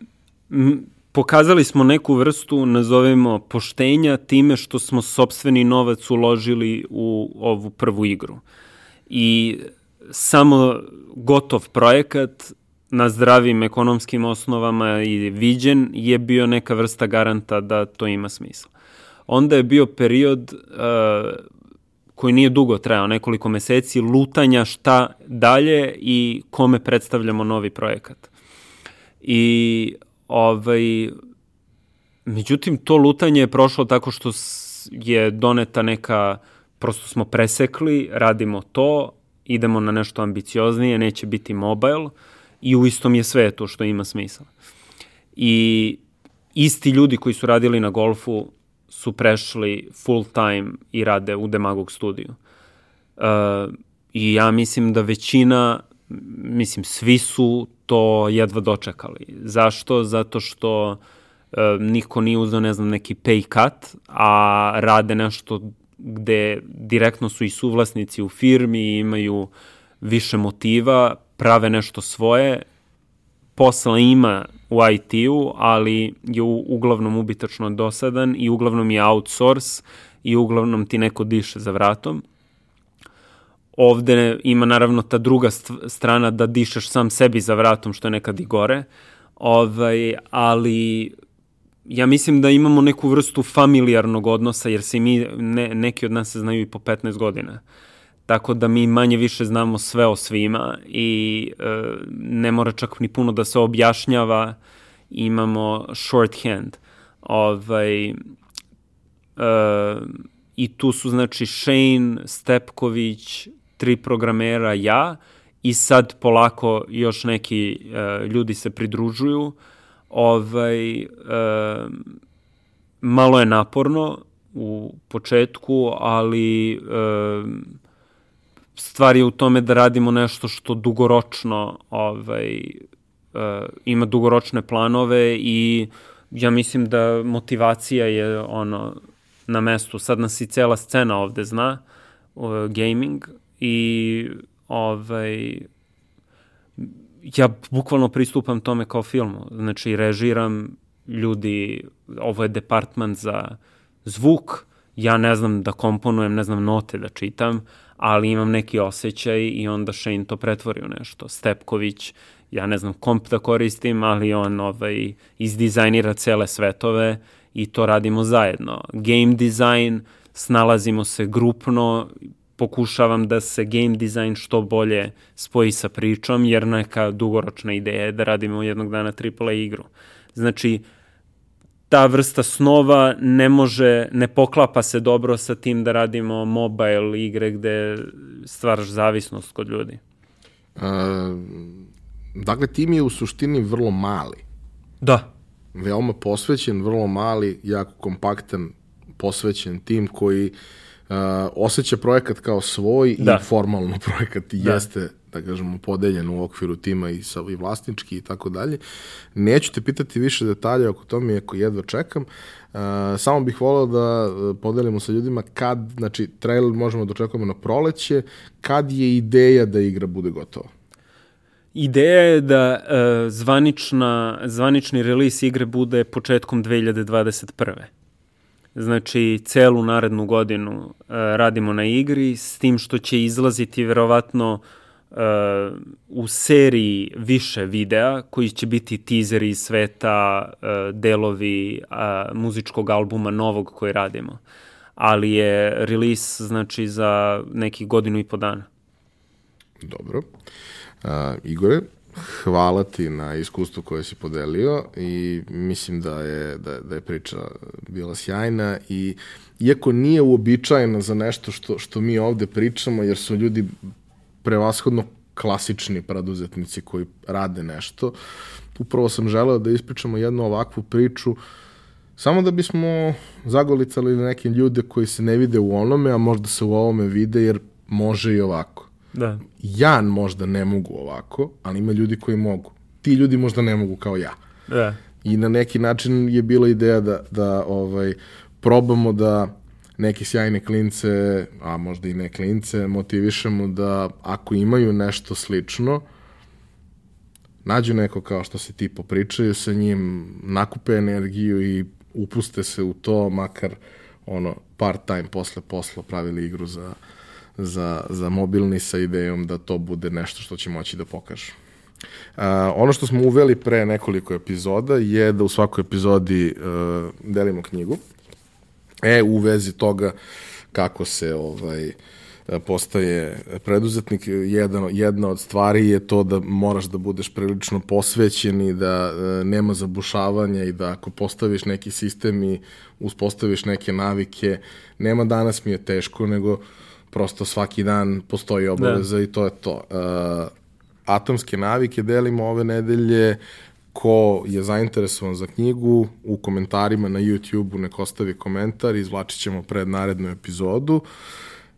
Speaker 2: pokazali smo neku vrstu, nazovemo, poštenja time što smo sobstveni novac uložili u ovu prvu igru. I samo gotov projekat na zdravim ekonomskim osnovama i viđen je bio neka vrsta garanta da to ima smisla. Onda je bio period uh, koji nije dugo trajao, nekoliko meseci, lutanja šta dalje i kome predstavljamo novi projekat. I ovaj, međutim, to lutanje je prošlo tako što je doneta neka, prosto smo presekli, radimo to, idemo na nešto ambicioznije, neće biti mobile i u istom je svetu što ima smisla. I isti ljudi koji su radili na golfu su prešli full time i rade u Demagog studiju. Uh, I ja mislim da većina, mislim svi su to jedva dočekali. Zašto? Zato što uh, niko nije uzeo, ne znam, neki pay cut, a rade nešto gde direktno su i suvlasnici u firmi i imaju više motiva, prave nešto svoje, posla ima u IT-u, ali je uglavnom ubitačno dosadan i uglavnom je outsource i uglavnom ti neko diše za vratom. Ovde ima naravno ta druga strana da dišeš sam sebi za vratom, što je nekad i gore, ovaj, ali ja mislim da imamo neku vrstu familijarnog odnosa, jer se mi, ne, neki od nas se znaju i po 15 godina. Uh, tako da mi manje više znamo sve o svima i e, ne mora čak ni puno da se objašnjava, imamo shorthand. Ovaj, e, I tu su znači Shane, Stepković, tri programera, ja i sad polako još neki e, ljudi se pridružuju. Ovaj, e, malo je naporno u početku, ali e, stvar je u tome da radimo nešto što dugoročno ovaj, uh, ima dugoročne planove i ja mislim da motivacija je ono na mestu. Sad nas i cela scena ovde zna, uh, gaming, i ovaj, ja bukvalno pristupam tome kao filmu. Znači, režiram ljudi, ovo je departman za zvuk, ja ne znam da komponujem, ne znam note da čitam, ali imam neki osjećaj i onda Shane to pretvori u nešto. Stepković, ja ne znam komp da koristim, ali on ovaj, izdizajnira cele svetove i to radimo zajedno. Game design, snalazimo se grupno, pokušavam da se game design što bolje spoji sa pričom, jer neka dugoročna ideja je da radimo jednog dana AAA igru. Znači, ta vrsta snova ne može, ne poklapa se dobro sa tim da radimo mobile igre gde stvaraš zavisnost kod ljudi.
Speaker 1: Uh, dakle, tim je u suštini vrlo mali.
Speaker 2: Da.
Speaker 1: Veoma posvećen, vrlo mali, jako kompaktan, posvećen tim koji uh, osjeća projekat kao svoj da. i formalno projekat da. jeste da kažemo, podeljen u okviru tima i, sa, i vlasnički i tako dalje. Neću te pitati više detalja oko tome, iako jedva čekam. Uh, samo bih volao da uh, podelimo sa ljudima kad, znači, trailer možemo da očekujemo na proleće, kad je ideja da igra bude gotova?
Speaker 2: Ideja je da uh, zvanična, zvanični release igre bude početkom 2021. Znači, celu narednu godinu uh, radimo na igri, s tim što će izlaziti verovatno uh, uh, u seriji više videa koji će biti tizeri iz sveta, uh, delovi uh, muzičkog albuma novog koji radimo. Ali je release znači za neki godinu i po dana.
Speaker 1: Dobro. Uh, Igore, hvala ti na iskustvu koje si podelio i mislim da je, da, da je priča bila sjajna i iako nije uobičajena za nešto što, što mi ovde pričamo, jer su ljudi prevashodno klasični preduzetnici koji rade nešto. Upravo sam želeo da ispričamo jednu ovakvu priču samo da bismo zagolicali neke ljude koji se ne vide u onome, a možda se u ovome vide jer može i ovako.
Speaker 2: Da.
Speaker 1: Ja možda ne mogu ovako, ali ima ljudi koji mogu. Ti ljudi možda ne mogu kao ja.
Speaker 2: Da.
Speaker 1: I na neki način je bila ideja da, da ovaj, probamo da neke sjajne klince, a možda i ne klince, motivišemo da ako imaju nešto slično, nađu neko kao što se ti popričaju sa njim, nakupe energiju i upuste se u to, makar ono, part time posle posla pravili igru za, za, za mobilni sa idejom da to bude nešto što će moći da pokažu. Uh, ono što smo uveli pre nekoliko epizoda je da u svakoj epizodi uh, delimo knjigu. E, u vezi toga kako se ovaj postaje preduzetnik, jedan, jedna od stvari je to da moraš da budeš prilično posvećen i da e, nema zabušavanja i da ako postaviš neki sistem i uspostaviš neke navike, nema danas mi je teško, nego prosto svaki dan postoji obaveza da. i to je to. Uh, atomske navike delimo ove nedelje ko je zainteresovan za knjigu, u komentarima na YouTube-u nek ostavi komentar, izvlačit ćemo pred narednu epizodu.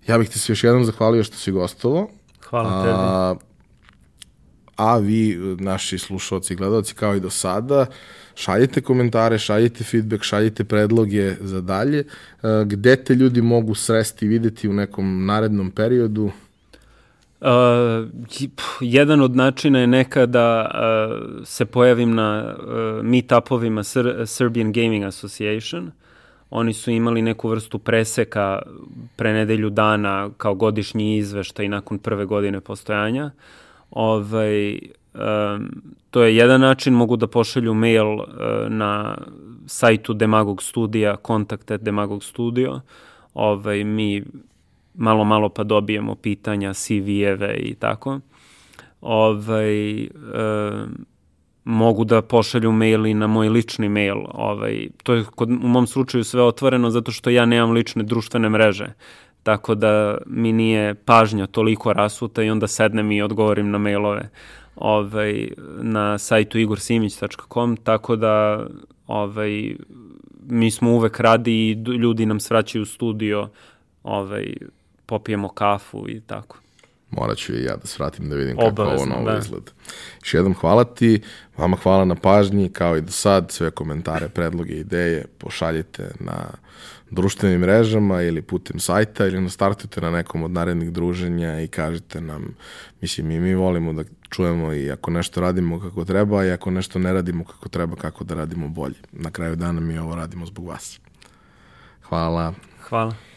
Speaker 1: Ja bih ti se još jednom zahvalio što si gostovo.
Speaker 2: Hvala tebi.
Speaker 1: A vi, naši slušalci i gledalci, kao i do sada, šaljite komentare, šaljite feedback, šaljite predloge za dalje. Gde te ljudi mogu sresti i videti u nekom narednom periodu?
Speaker 2: Uh, jedan od načina je nekada uh, se pojavim na uh, meetupovima Sr Serbian Gaming Association. Oni su imali neku vrstu preseka pre nedelju dana kao godišnji izveštaj nakon prve godine postojanja. Ovaj, um, to je jedan način, mogu da pošalju mail uh, na sajtu Demagog studija, kontakt at Demagog studio. Ovaj, mi malo malo pa dobijemo pitanja, CV-eve i tako. Ovaj, e, mogu da pošalju mail i na moj lični mail. Ovaj, to je kod, u mom slučaju sve otvoreno zato što ja nemam lične društvene mreže. Tako da mi nije pažnja toliko rasuta i onda sednem i odgovorim na mailove ovaj, na sajtu igorsimić.com, tako da ovaj, mi smo uvek radi i ljudi nam svraćaju studio ovaj, popijemo kafu i tako.
Speaker 1: Morat ću i ja da svratim da vidim Obavezno, kako ovo novo da. izgleda. Još jednom hvala ti, vama hvala na pažnji, kao i do sad, sve komentare, predloge, ideje pošaljite na društvenim mrežama ili putem sajta ili nastartujte na nekom od narednih druženja i kažite nam, mislim i mi volimo da čujemo i ako nešto radimo kako treba i ako nešto ne radimo kako treba, kako da radimo bolje. Na kraju dana mi ovo radimo zbog vas. Hvala.
Speaker 2: Hvala.